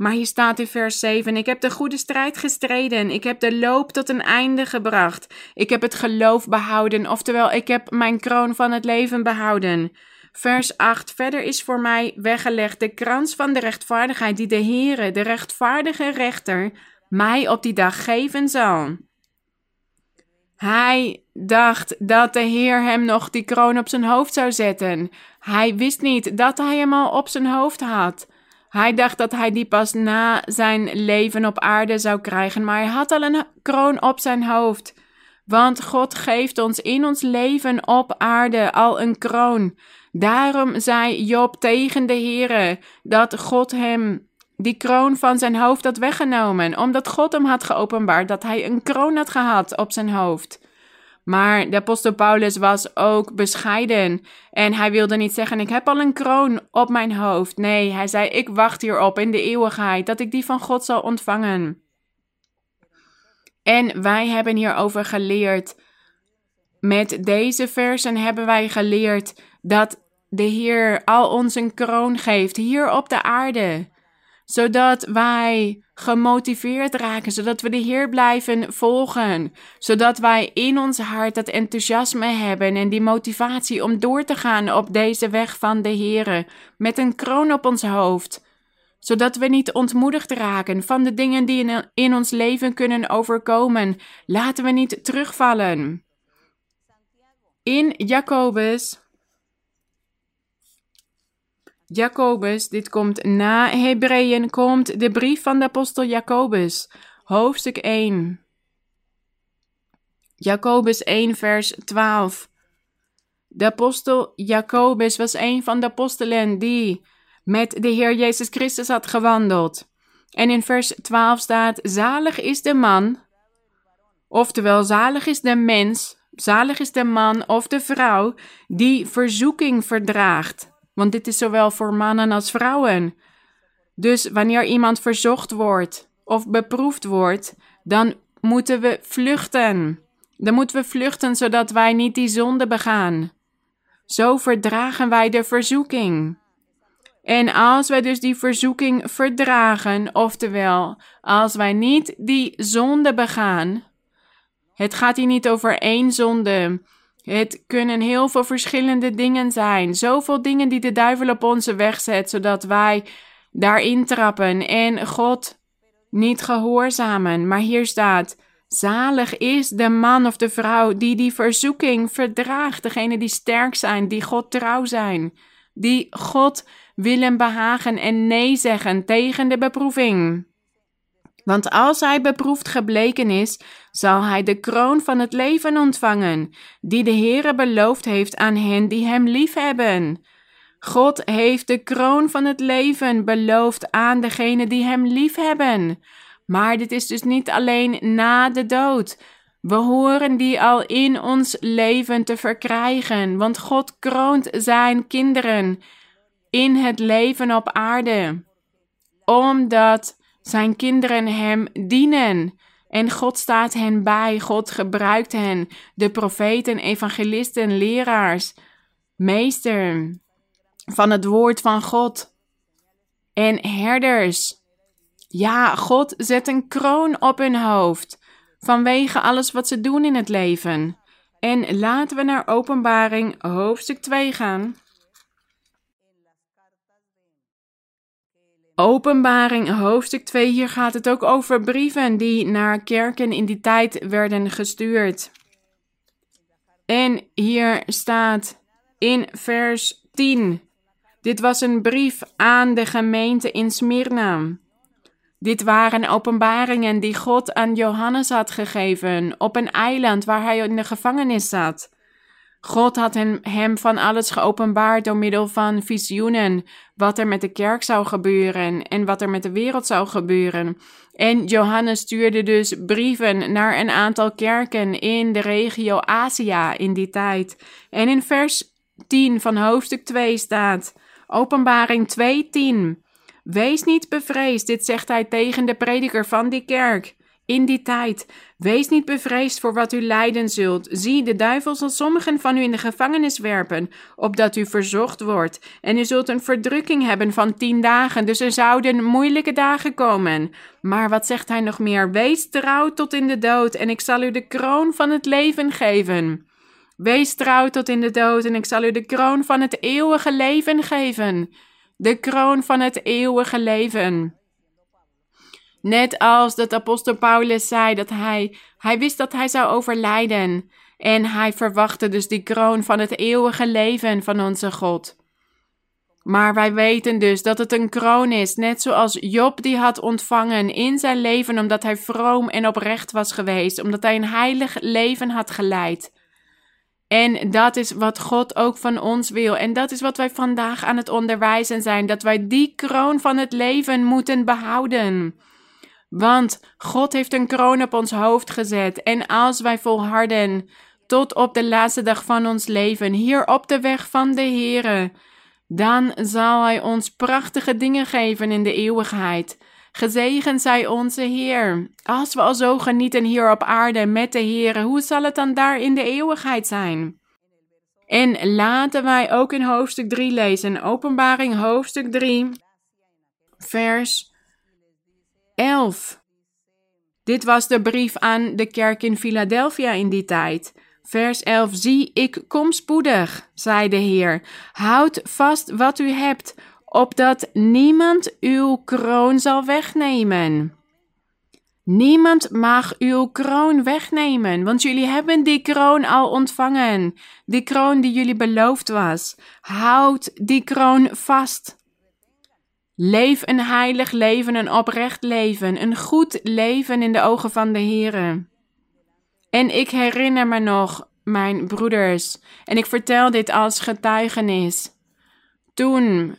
Maar hier staat in vers 7: Ik heb de goede strijd gestreden. Ik heb de loop tot een einde gebracht. Ik heb het geloof behouden, oftewel, ik heb mijn kroon van het leven behouden. Vers 8: Verder is voor mij weggelegd de krans van de rechtvaardigheid die de Heere, de rechtvaardige rechter, mij op die dag geven zal. Hij dacht dat de Heer hem nog die kroon op zijn hoofd zou zetten. Hij wist niet dat hij hem al op zijn hoofd had. Hij dacht dat hij die pas na zijn leven op aarde zou krijgen, maar hij had al een kroon op zijn hoofd. Want God geeft ons in ons leven op aarde al een kroon. Daarom zei Job tegen de Heere dat God hem die kroon van zijn hoofd had weggenomen, omdat God hem had geopenbaard dat hij een kroon had gehad op zijn hoofd. Maar de apostel Paulus was ook bescheiden en hij wilde niet zeggen: Ik heb al een kroon op mijn hoofd. Nee, hij zei: Ik wacht hierop in de eeuwigheid dat ik die van God zal ontvangen. En wij hebben hierover geleerd. Met deze versen hebben wij geleerd dat de Heer al ons een kroon geeft hier op de aarde zodat wij gemotiveerd raken, zodat we de Heer blijven volgen, zodat wij in ons hart dat enthousiasme hebben en die motivatie om door te gaan op deze weg van de Heer, met een kroon op ons hoofd, zodat we niet ontmoedigd raken van de dingen die in ons leven kunnen overkomen. Laten we niet terugvallen. In Jacobus Jacobus, dit komt na Hebreeën, komt de brief van de apostel Jacobus, hoofdstuk 1. Jacobus 1, vers 12. De apostel Jacobus was een van de apostelen die met de Heer Jezus Christus had gewandeld. En in vers 12 staat: Zalig is de man, oftewel zalig is de mens, zalig is de man of de vrouw die verzoeking verdraagt. Want dit is zowel voor mannen als vrouwen. Dus wanneer iemand verzocht wordt of beproefd wordt, dan moeten we vluchten. Dan moeten we vluchten zodat wij niet die zonde begaan. Zo verdragen wij de verzoeking. En als wij dus die verzoeking verdragen, oftewel als wij niet die zonde begaan, het gaat hier niet over één zonde. Het kunnen heel veel verschillende dingen zijn. Zoveel dingen die de duivel op onze weg zet, zodat wij daarin trappen en God niet gehoorzamen. Maar hier staat: Zalig is de man of de vrouw die die verzoeking verdraagt. Degene die sterk zijn, die God trouw zijn, die God willen behagen en nee zeggen tegen de beproeving. Want als hij beproefd gebleken is, zal hij de kroon van het leven ontvangen, die de Heere beloofd heeft aan hen die hem liefhebben. God heeft de kroon van het leven beloofd aan degenen die hem liefhebben. Maar dit is dus niet alleen na de dood. We horen die al in ons leven te verkrijgen, want God kroont zijn kinderen in het leven op aarde, omdat zijn kinderen hem dienen. En God staat hen bij, God gebruikt hen, de profeten, evangelisten, leraars, meester van het woord van God en herders. Ja, God zet een kroon op hun hoofd vanwege alles wat ze doen in het leven. En laten we naar Openbaring hoofdstuk 2 gaan. Openbaring hoofdstuk 2, hier gaat het ook over brieven die naar kerken in die tijd werden gestuurd. En hier staat in vers 10: Dit was een brief aan de gemeente in Smyrna. Dit waren openbaringen die God aan Johannes had gegeven op een eiland waar hij in de gevangenis zat. God had hem, van alles geopenbaard door middel van visioenen, wat er met de kerk zou gebeuren en wat er met de wereld zou gebeuren. En Johannes stuurde dus brieven naar een aantal kerken in de regio Azië in die tijd. En in vers 10 van hoofdstuk 2 staat, Openbaring 2:10. Wees niet bevreesd, dit zegt hij tegen de prediker van die kerk in die tijd. Wees niet bevreesd voor wat u lijden zult. Zie, de duivel zal sommigen van u in de gevangenis werpen, opdat u verzocht wordt. En u zult een verdrukking hebben van tien dagen, dus er zouden moeilijke dagen komen. Maar wat zegt hij nog meer? Wees trouw tot in de dood, en ik zal u de kroon van het leven geven. Wees trouw tot in de dood, en ik zal u de kroon van het eeuwige leven geven. De kroon van het eeuwige leven. Net als dat apostel Paulus zei dat hij, hij wist dat hij zou overlijden. En hij verwachtte dus die kroon van het eeuwige leven van onze God. Maar wij weten dus dat het een kroon is, net zoals Job die had ontvangen in zijn leven, omdat hij vroom en oprecht was geweest, omdat hij een heilig leven had geleid. En dat is wat God ook van ons wil. En dat is wat wij vandaag aan het onderwijzen zijn: dat wij die kroon van het leven moeten behouden. Want God heeft een kroon op ons hoofd gezet. En als wij volharden tot op de laatste dag van ons leven, hier op de weg van de Heere, dan zal Hij ons prachtige dingen geven in de eeuwigheid. Gezegend zij onze Heer. Als we al zo genieten hier op aarde met de Heer, hoe zal het dan daar in de eeuwigheid zijn? En laten wij ook in hoofdstuk 3 lezen, Openbaring hoofdstuk 3, vers 11. Dit was de brief aan de kerk in Philadelphia in die tijd. Vers 11. Zie, ik kom spoedig, zei de Heer. Houd vast wat u hebt, opdat niemand uw kroon zal wegnemen. Niemand mag uw kroon wegnemen, want jullie hebben die kroon al ontvangen. Die kroon die jullie beloofd was. Houd die kroon vast. Leef een heilig leven, een oprecht leven, een goed leven in de ogen van de Heere. En ik herinner me nog, mijn broeders, en ik vertel dit als getuigenis. Toen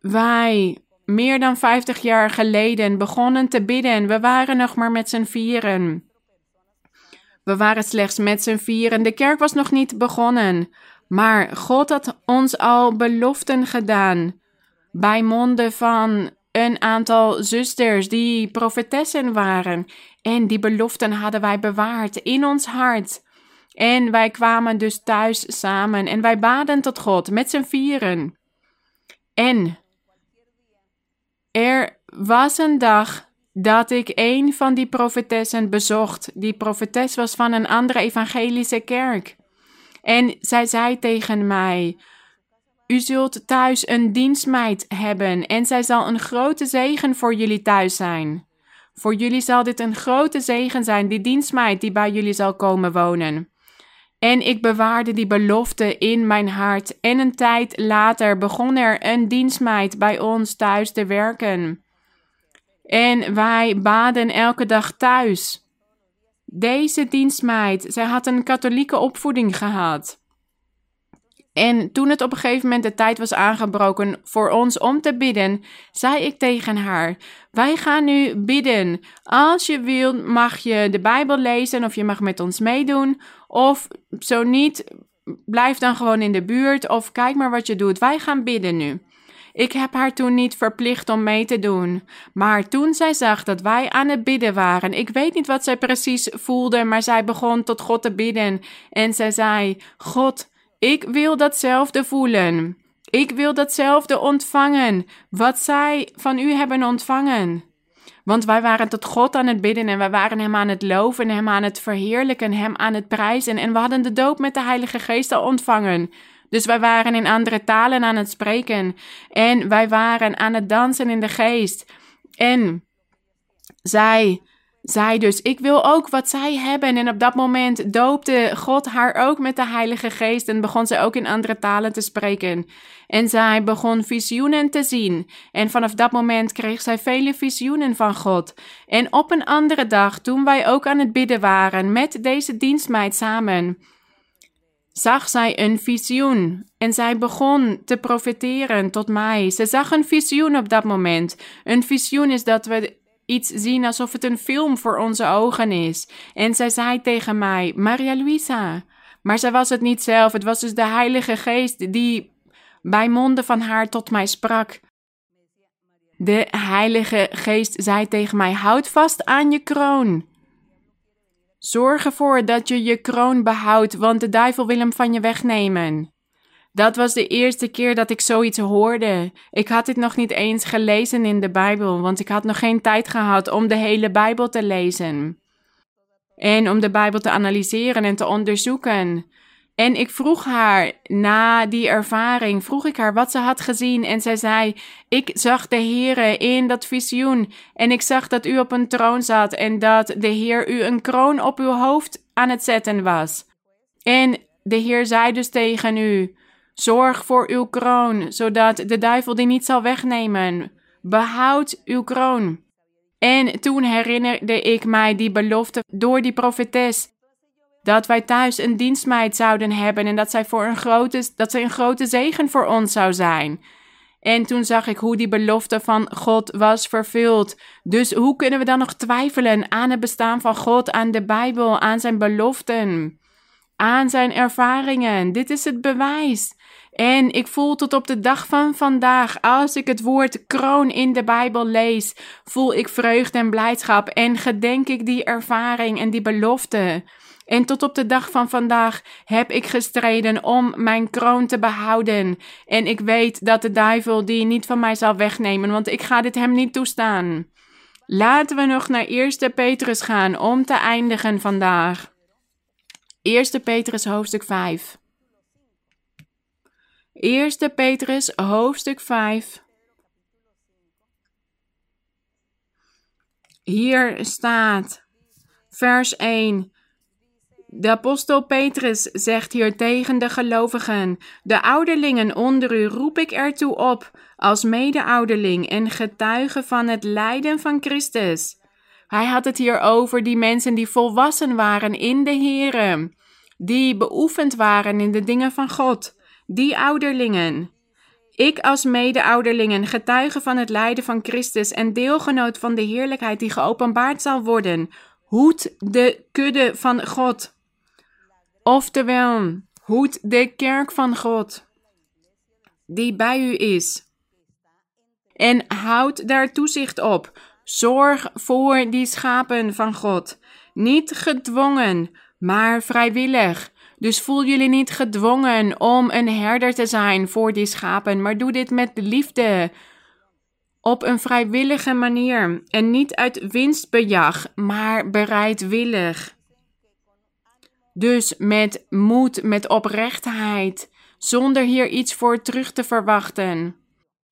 wij meer dan 50 jaar geleden begonnen te bidden, we waren nog maar met z'n vieren. We waren slechts met z'n vieren. De kerk was nog niet begonnen. Maar God had ons al beloften gedaan bij monden van een aantal zusters die profetessen waren. En die beloften hadden wij bewaard in ons hart. En wij kwamen dus thuis samen en wij baden tot God met z'n vieren. En er was een dag dat ik een van die profetessen bezocht. Die profetes was van een andere evangelische kerk. En zij zei tegen mij: U zult thuis een dienstmeid hebben en zij zal een grote zegen voor jullie thuis zijn. Voor jullie zal dit een grote zegen zijn, die dienstmeid die bij jullie zal komen wonen. En ik bewaarde die belofte in mijn hart. En een tijd later begon er een dienstmeid bij ons thuis te werken. En wij baden elke dag thuis. Deze dienstmeid, zij had een katholieke opvoeding gehad. En toen het op een gegeven moment de tijd was aangebroken voor ons om te bidden, zei ik tegen haar: Wij gaan nu bidden. Als je wilt, mag je de Bijbel lezen of je mag met ons meedoen. Of zo niet, blijf dan gewoon in de buurt of kijk maar wat je doet. Wij gaan bidden nu. Ik heb haar toen niet verplicht om mee te doen. Maar toen zij zag dat wij aan het bidden waren, ik weet niet wat zij precies voelde, maar zij begon tot God te bidden. En zij zei: God, ik wil datzelfde voelen. Ik wil datzelfde ontvangen, wat zij van u hebben ontvangen. Want wij waren tot God aan het bidden en wij waren Hem aan het loven, Hem aan het verheerlijken, Hem aan het prijzen. En we hadden de doop met de Heilige Geest al ontvangen. Dus wij waren in andere talen aan het spreken. En wij waren aan het dansen in de geest. En zij zij dus, ik wil ook wat zij hebben. En op dat moment doopte God haar ook met de Heilige Geest en begon ze ook in andere talen te spreken. En zij begon visioenen te zien. En vanaf dat moment kreeg zij vele visioenen van God. En op een andere dag, toen wij ook aan het bidden waren met deze dienstmeid samen, zag zij een visioen en zij begon te profiteren tot mij. Ze zag een visioen op dat moment. Een visioen is dat we iets zien alsof het een film voor onze ogen is. En zij zei tegen mij: Maria Luisa. Maar zij was het niet zelf, het was dus de Heilige Geest die bij monden van haar tot mij sprak. De Heilige Geest zei tegen mij: Houd vast aan je kroon. Zorg ervoor dat je je kroon behoudt, want de duivel wil hem van je wegnemen. Dat was de eerste keer dat ik zoiets hoorde. Ik had dit nog niet eens gelezen in de Bijbel, want ik had nog geen tijd gehad om de hele Bijbel te lezen. En om de Bijbel te analyseren en te onderzoeken. En ik vroeg haar na die ervaring, vroeg ik haar wat ze had gezien. En zij zei: Ik zag de Heere in dat visioen. En ik zag dat u op een troon zat en dat de Heer u een kroon op uw hoofd aan het zetten was. En de Heer zei dus tegen u: Zorg voor uw kroon, zodat de duivel die niet zal wegnemen. Behoud uw kroon. En toen herinnerde ik mij die belofte door die profetes. Dat wij thuis een dienstmeid zouden hebben en dat zij, voor een grote, dat zij een grote zegen voor ons zou zijn. En toen zag ik hoe die belofte van God was vervuld. Dus hoe kunnen we dan nog twijfelen aan het bestaan van God, aan de Bijbel, aan zijn beloften, aan zijn ervaringen? Dit is het bewijs. En ik voel tot op de dag van vandaag, als ik het woord kroon in de Bijbel lees, voel ik vreugde en blijdschap en gedenk ik die ervaring en die belofte. En tot op de dag van vandaag heb ik gestreden om mijn kroon te behouden. En ik weet dat de duivel die niet van mij zal wegnemen, want ik ga dit hem niet toestaan. Laten we nog naar 1 Petrus gaan om te eindigen vandaag. 1 Petrus hoofdstuk 5. 1 Petrus hoofdstuk 5. Hier staat vers 1. De apostel Petrus zegt hier tegen de gelovigen: De ouderlingen onder u roep ik ertoe op, als mede-ouderling en getuige van het lijden van Christus. Hij had het hier over die mensen die volwassen waren in de Here, die beoefend waren in de dingen van God die ouderlingen. Ik als mede-ouderlingen, getuige van het lijden van Christus en deelgenoot van de heerlijkheid die geopenbaard zal worden, hoed de kudde van God. Oftewel, hoed de kerk van God, die bij u is. En houd daar toezicht op. Zorg voor die schapen van God. Niet gedwongen, maar vrijwillig. Dus voel jullie niet gedwongen om een herder te zijn voor die schapen, maar doe dit met liefde. op een vrijwillige manier en niet uit winstbejag, maar bereidwillig. Dus met moed, met oprechtheid, zonder hier iets voor terug te verwachten.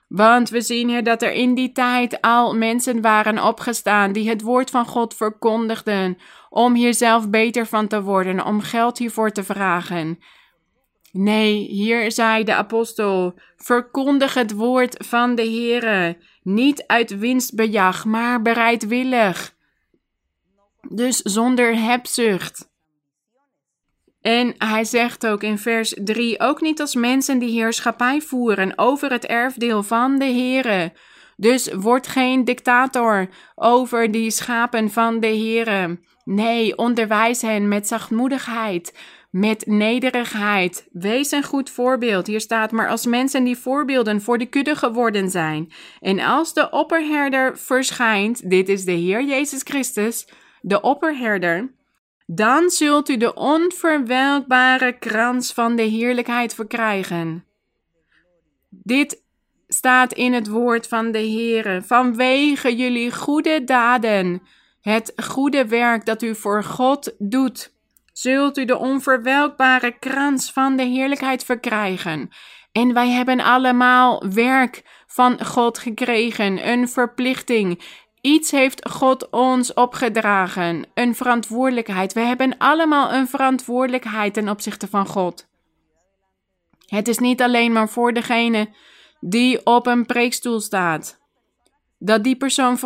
Want we zien hier dat er in die tijd al mensen waren opgestaan die het woord van God verkondigden, om hier zelf beter van te worden, om geld hiervoor te vragen. Nee, hier zei de apostel: verkondig het woord van de Heere, niet uit winstbejag, maar bereidwillig. Dus zonder hebzucht. En hij zegt ook in vers 3: ook niet als mensen die heerschappij voeren over het erfdeel van de Heere. Dus word geen dictator over die schapen van de Heere. Nee, onderwijs hen met zachtmoedigheid, met nederigheid. Wees een goed voorbeeld. Hier staat maar als mensen die voorbeelden voor de kudde geworden zijn. En als de opperherder verschijnt, dit is de Heer Jezus Christus, de opperherder, dan zult u de onverwelkbare krans van de heerlijkheid verkrijgen. Dit staat in het woord van de Heere. Vanwege jullie goede daden, het goede werk dat u voor God doet, zult u de onverwelkbare krans van de heerlijkheid verkrijgen. En wij hebben allemaal werk van God gekregen, een verplichting. Iets heeft God ons opgedragen, een verantwoordelijkheid. We hebben allemaal een verantwoordelijkheid ten opzichte van God. Het is niet alleen maar voor degene die op een preekstoel staat, dat die persoon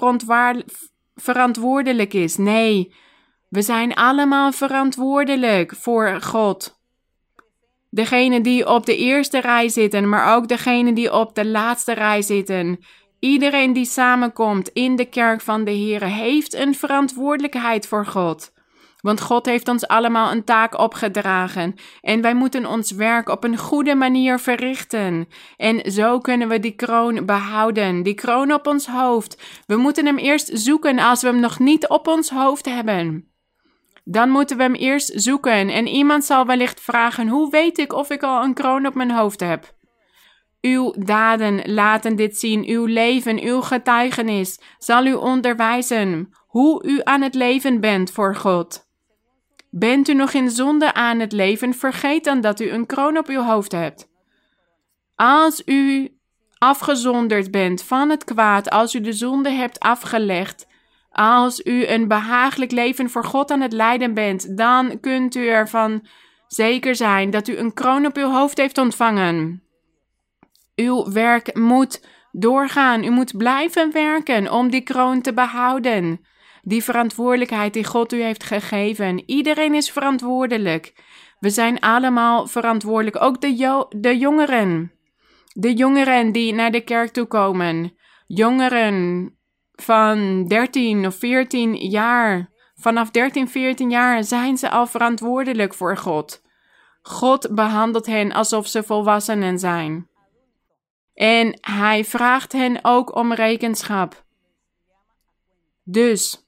verantwoordelijk is. Nee, we zijn allemaal verantwoordelijk voor God. Degene die op de eerste rij zitten, maar ook degene die op de laatste rij zitten. Iedereen die samenkomt in de kerk van de Heer heeft een verantwoordelijkheid voor God. Want God heeft ons allemaal een taak opgedragen en wij moeten ons werk op een goede manier verrichten. En zo kunnen we die kroon behouden, die kroon op ons hoofd. We moeten hem eerst zoeken als we hem nog niet op ons hoofd hebben. Dan moeten we hem eerst zoeken en iemand zal wellicht vragen: Hoe weet ik of ik al een kroon op mijn hoofd heb? Uw daden laten dit zien, uw leven, uw getuigenis zal u onderwijzen hoe u aan het leven bent voor God. Bent u nog in zonde aan het leven, vergeet dan dat u een kroon op uw hoofd hebt. Als u afgezonderd bent van het kwaad, als u de zonde hebt afgelegd, als u een behagelijk leven voor God aan het leiden bent, dan kunt u ervan zeker zijn dat u een kroon op uw hoofd heeft ontvangen. Uw werk moet doorgaan. U moet blijven werken om die kroon te behouden. Die verantwoordelijkheid die God u heeft gegeven. Iedereen is verantwoordelijk. We zijn allemaal verantwoordelijk. Ook de, de jongeren. De jongeren die naar de kerk toe komen. Jongeren van 13 of 14 jaar. Vanaf 13, 14 jaar zijn ze al verantwoordelijk voor God. God behandelt hen alsof ze volwassenen zijn. En hij vraagt hen ook om rekenschap. Dus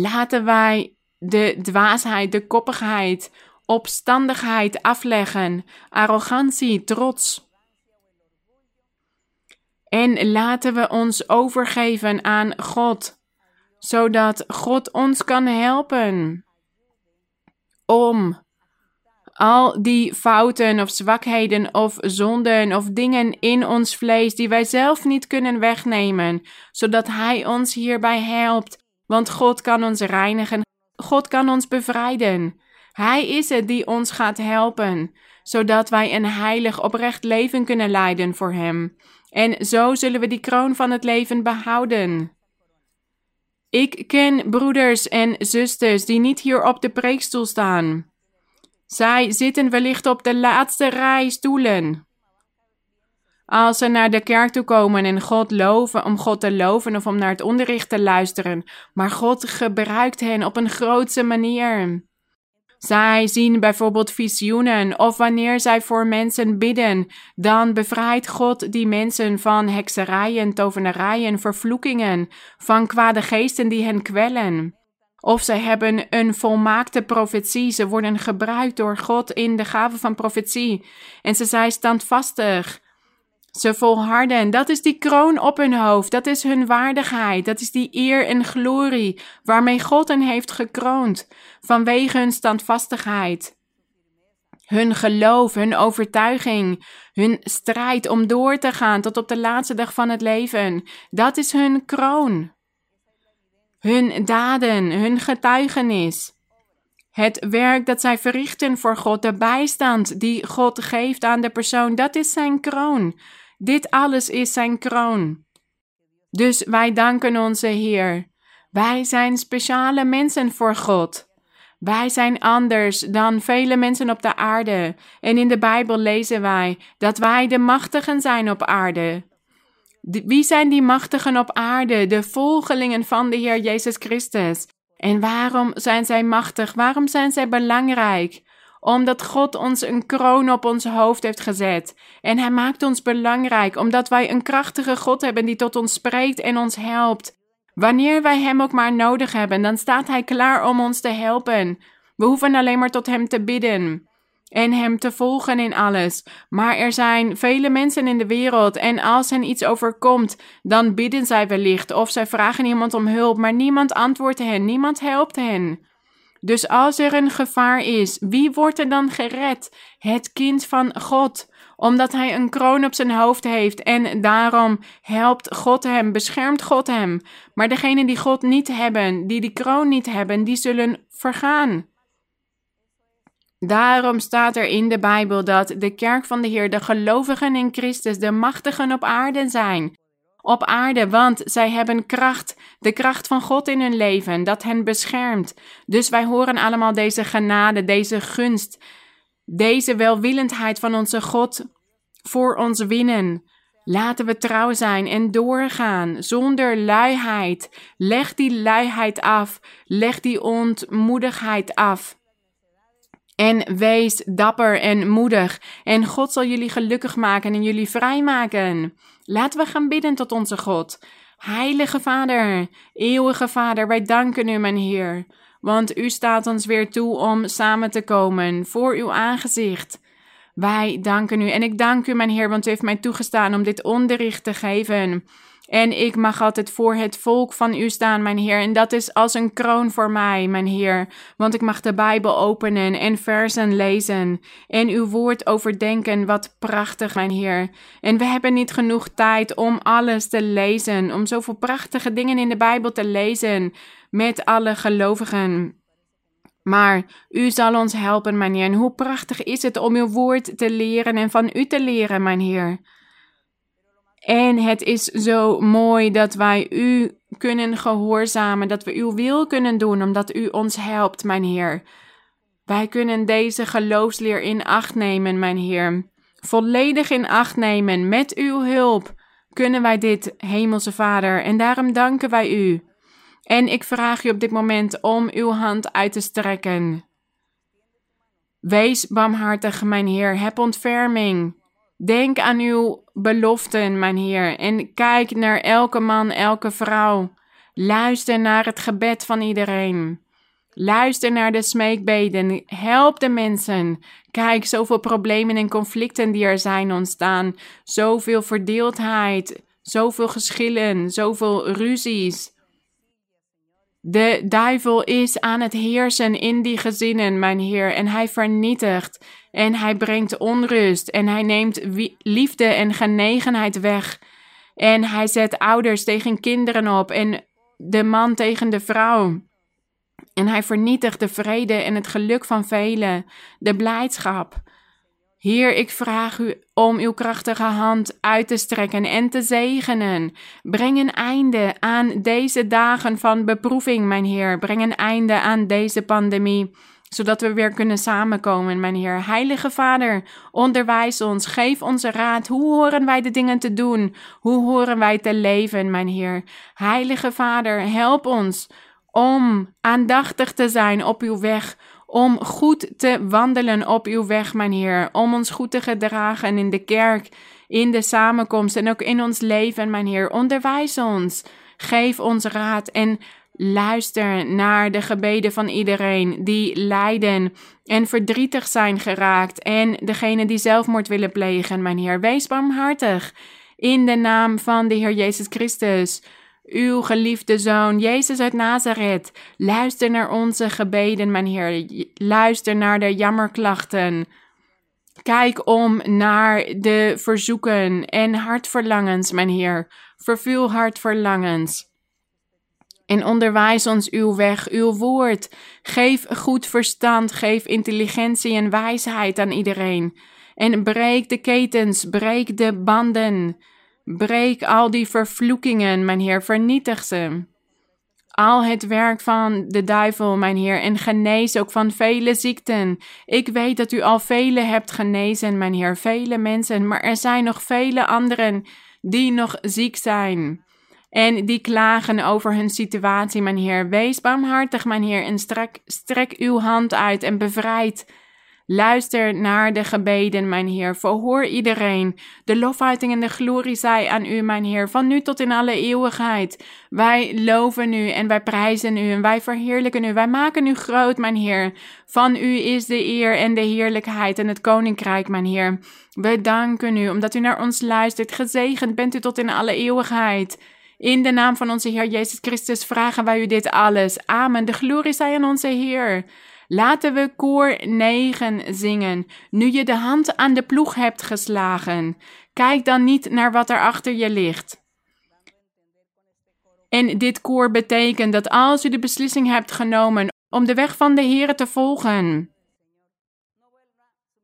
laten wij de dwaasheid, de koppigheid, opstandigheid afleggen, arrogantie, trots. En laten we ons overgeven aan God, zodat God ons kan helpen om al die fouten of zwakheden of zonden of dingen in ons vlees die wij zelf niet kunnen wegnemen, zodat Hij ons hierbij helpt. Want God kan ons reinigen, God kan ons bevrijden. Hij is het die ons gaat helpen, zodat wij een heilig, oprecht leven kunnen leiden voor Hem. En zo zullen we die kroon van het leven behouden. Ik ken broeders en zusters die niet hier op de preekstoel staan. Zij zitten wellicht op de laatste rij stoelen. Als ze naar de kerk toe komen en God loven, om God te loven of om naar het onderricht te luisteren, maar God gebruikt hen op een grootse manier. Zij zien bijvoorbeeld visioenen of wanneer zij voor mensen bidden, dan bevrijdt God die mensen van hekserijen, tovenarijen, vervloekingen, van kwade geesten die hen kwellen. Of zij hebben een volmaakte profetie. Ze worden gebruikt door God in de gave van profetie. En ze zijn standvastig. Ze volharden. Dat is die kroon op hun hoofd. Dat is hun waardigheid. Dat is die eer en glorie waarmee God hen heeft gekroond. Vanwege hun standvastigheid. Hun geloof, hun overtuiging, hun strijd om door te gaan tot op de laatste dag van het leven. Dat is hun kroon. Hun daden, hun getuigenis. Het werk dat zij verrichten voor God, de bijstand die God geeft aan de persoon, dat is zijn kroon. Dit alles is zijn kroon. Dus wij danken onze Heer. Wij zijn speciale mensen voor God. Wij zijn anders dan vele mensen op de aarde. En in de Bijbel lezen wij dat wij de machtigen zijn op aarde. wie zijn die machtigen op aarde? De volgelingen van de Heer Jezus Christus. En waarom zijn zij machtig? Waarom zijn zij belangrijk? Omdat God ons een kroon op ons hoofd heeft gezet. En Hij maakt ons belangrijk, omdat wij een krachtige God hebben die tot ons spreekt en ons helpt. Wanneer wij Hem ook maar nodig hebben, dan staat Hij klaar om ons te helpen. We hoeven alleen maar tot Hem te bidden en Hem te volgen in alles. Maar er zijn vele mensen in de wereld en als hen iets overkomt, dan bidden zij wellicht of zij vragen iemand om hulp, maar niemand antwoordt hen, niemand helpt hen. Dus als er een gevaar is, wie wordt er dan gered? Het kind van God omdat hij een kroon op zijn hoofd heeft en daarom helpt God hem, beschermt God hem. Maar degenen die God niet hebben, die die kroon niet hebben, die zullen vergaan. Daarom staat er in de Bijbel dat de kerk van de Heer, de gelovigen in Christus, de machtigen op aarde zijn. Op aarde, want zij hebben kracht, de kracht van God in hun leven, dat hen beschermt. Dus wij horen allemaal deze genade, deze gunst, deze welwillendheid van onze God voor ons winnen. Laten we trouw zijn en doorgaan zonder luiheid. Leg die luiheid af. Leg die ontmoedigheid af. En wees dapper en moedig. En God zal jullie gelukkig maken en jullie vrijmaken. Laten we gaan bidden tot onze God. Heilige Vader, eeuwige Vader, wij danken u, mijn Heer. Want u staat ons weer toe om samen te komen voor uw aangezicht. Wij danken u. En ik dank u, mijn Heer, want u heeft mij toegestaan om dit onderricht te geven. En ik mag altijd voor het volk van u staan, mijn Heer. En dat is als een kroon voor mij, mijn Heer. Want ik mag de Bijbel openen en versen lezen. En uw woord overdenken. Wat prachtig, mijn Heer. En we hebben niet genoeg tijd om alles te lezen. Om zoveel prachtige dingen in de Bijbel te lezen. Met alle gelovigen. Maar u zal ons helpen, mijn Heer. En hoe prachtig is het om uw woord te leren en van u te leren, mijn Heer. En het is zo mooi dat wij u kunnen gehoorzamen, dat we uw wil kunnen doen, omdat u ons helpt, mijn Heer. Wij kunnen deze geloofsleer in acht nemen, mijn Heer. Volledig in acht nemen. Met uw hulp kunnen wij dit, Hemelse Vader. En daarom danken wij u. En ik vraag u op dit moment om uw hand uit te strekken. Wees barmhartig, mijn Heer. Heb ontferming. Denk aan uw beloften, mijn Heer, en kijk naar elke man, elke vrouw. Luister naar het gebed van iedereen. Luister naar de smeekbeden. Help de mensen. Kijk, zoveel problemen en conflicten die er zijn ontstaan. Zoveel verdeeldheid. Zoveel geschillen. Zoveel ruzies. De duivel is aan het heersen in die gezinnen, mijn Heer, en hij vernietigt en hij brengt onrust en hij neemt liefde en genegenheid weg. En hij zet ouders tegen kinderen op en de man tegen de vrouw. En hij vernietigt de vrede en het geluk van velen, de blijdschap. Heer, ik vraag u om uw krachtige hand uit te strekken en te zegenen. Breng een einde aan deze dagen van beproeving, mijn Heer. Breng een einde aan deze pandemie zodat we weer kunnen samenkomen, mijn Heer. Heilige Vader, onderwijs ons, geef onze raad. Hoe horen wij de dingen te doen? Hoe horen wij te leven, mijn Heer? Heilige Vader, help ons om aandachtig te zijn op uw weg, om goed te wandelen op uw weg, mijn Heer, om ons goed te gedragen in de kerk, in de samenkomst en ook in ons leven, mijn Heer. Onderwijs ons, geef ons raad en Luister naar de gebeden van iedereen die lijden en verdrietig zijn geraakt en degene die zelfmoord willen plegen, mijn Heer. Wees barmhartig in de naam van de Heer Jezus Christus. Uw geliefde Zoon, Jezus uit Nazareth, luister naar onze gebeden, mijn Heer. Luister naar de jammerklachten. Kijk om naar de verzoeken en hartverlangens, mijn Heer. Vervul hartverlangens. En onderwijs ons uw weg, uw woord. Geef goed verstand, geef intelligentie en wijsheid aan iedereen. En breek de ketens, breek de banden. Breek al die vervloekingen, mijn Heer, vernietig ze. Al het werk van de duivel, mijn Heer, en genees ook van vele ziekten. Ik weet dat u al vele hebt genezen, mijn Heer, vele mensen, maar er zijn nog vele anderen die nog ziek zijn. En die klagen over hun situatie, mijn Heer. Wees barmhartig, mijn Heer, en strek, strek uw hand uit en bevrijd Luister naar de gebeden, mijn Heer. Verhoor iedereen. De lofuiting en de glorie zij aan u, mijn Heer, van nu tot in alle eeuwigheid. Wij loven u en wij prijzen u en wij verheerlijken u. Wij maken u groot, mijn Heer. Van u is de eer en de heerlijkheid en het koninkrijk, mijn Heer. We danken u omdat u naar ons luistert. Gezegend bent u tot in alle eeuwigheid. In de naam van onze Heer Jezus Christus vragen wij u dit alles. Amen. De glorie zij aan onze Heer. Laten we koor 9 zingen. Nu je de hand aan de ploeg hebt geslagen, kijk dan niet naar wat er achter je ligt. En dit koor betekent dat als u de beslissing hebt genomen om de weg van de Heer te volgen,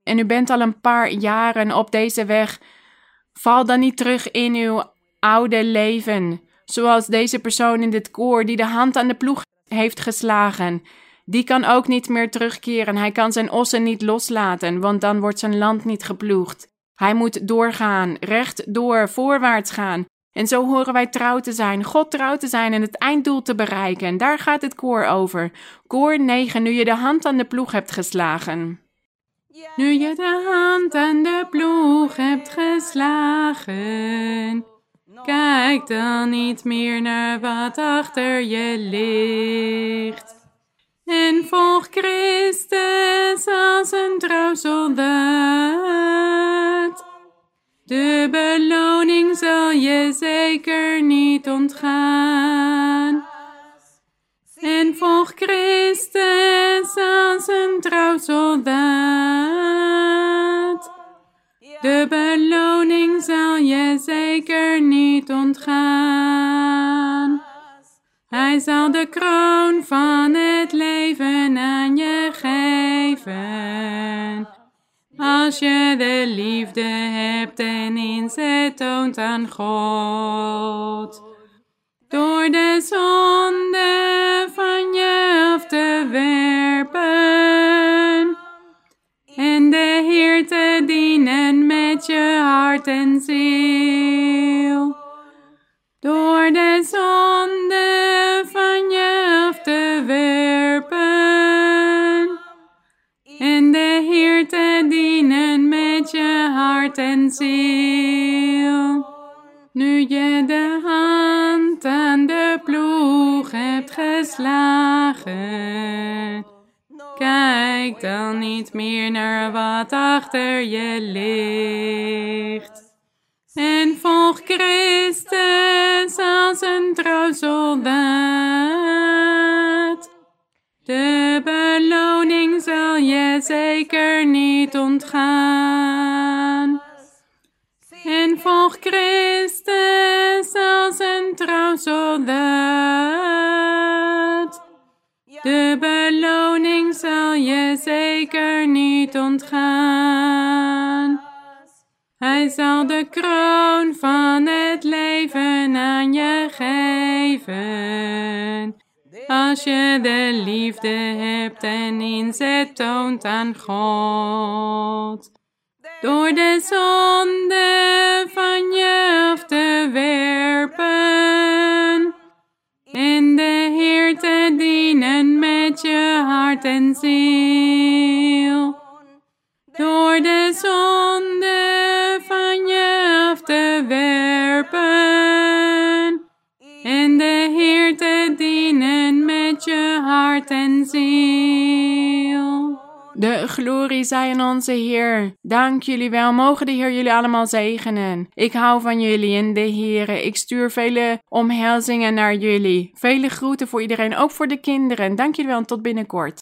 en u bent al een paar jaren op deze weg, val dan niet terug in uw oude leven, zoals deze persoon in dit koor die de hand aan de ploeg heeft geslagen die kan ook niet meer terugkeren. Hij kan zijn ossen niet loslaten, want dan wordt zijn land niet geploegd. Hij moet doorgaan, recht door, voorwaarts gaan. En zo horen wij trouw te zijn, God trouw te zijn en het einddoel te bereiken. Daar gaat het koor over. Koor 9, nu je de hand aan de ploeg hebt geslagen. Nu je de hand aan de ploeg hebt geslagen, kijk dan niet meer naar wat achter je ligt. Soldaat. De beloning zal je zeker niet ontgaan. En volg Christus als een trouw soldaat. De beloning zal je zeker niet ontgaan. Hij zal de kroon van het leven aan je Als je de liefde hebt en inzet toont aan God. Door de zonde van je af te werpen. En de Heer te dienen met je hart en kijk dan niet meer naar wat achter je ligt. En volg Christus als een trouw soldaat. De beloning zal je zeker niet ontgaan zeker niet ontgaan. Hij zal de kroon van het leven aan je geven. Als je de liefde hebt en inzet toont aan God. Door de zonde van je af te werpen. En de Heer te dienen met je hart en ziel. Door de zonde glorie zij aan onze Heer. Dank jullie wel. Mogen de Heer jullie allemaal zegenen. Ik hou van jullie in de Heer. Ik stuur vele omhelzingen naar jullie. Vele groeten voor iedereen, ook voor de kinderen. Dank jullie wel en tot binnenkort.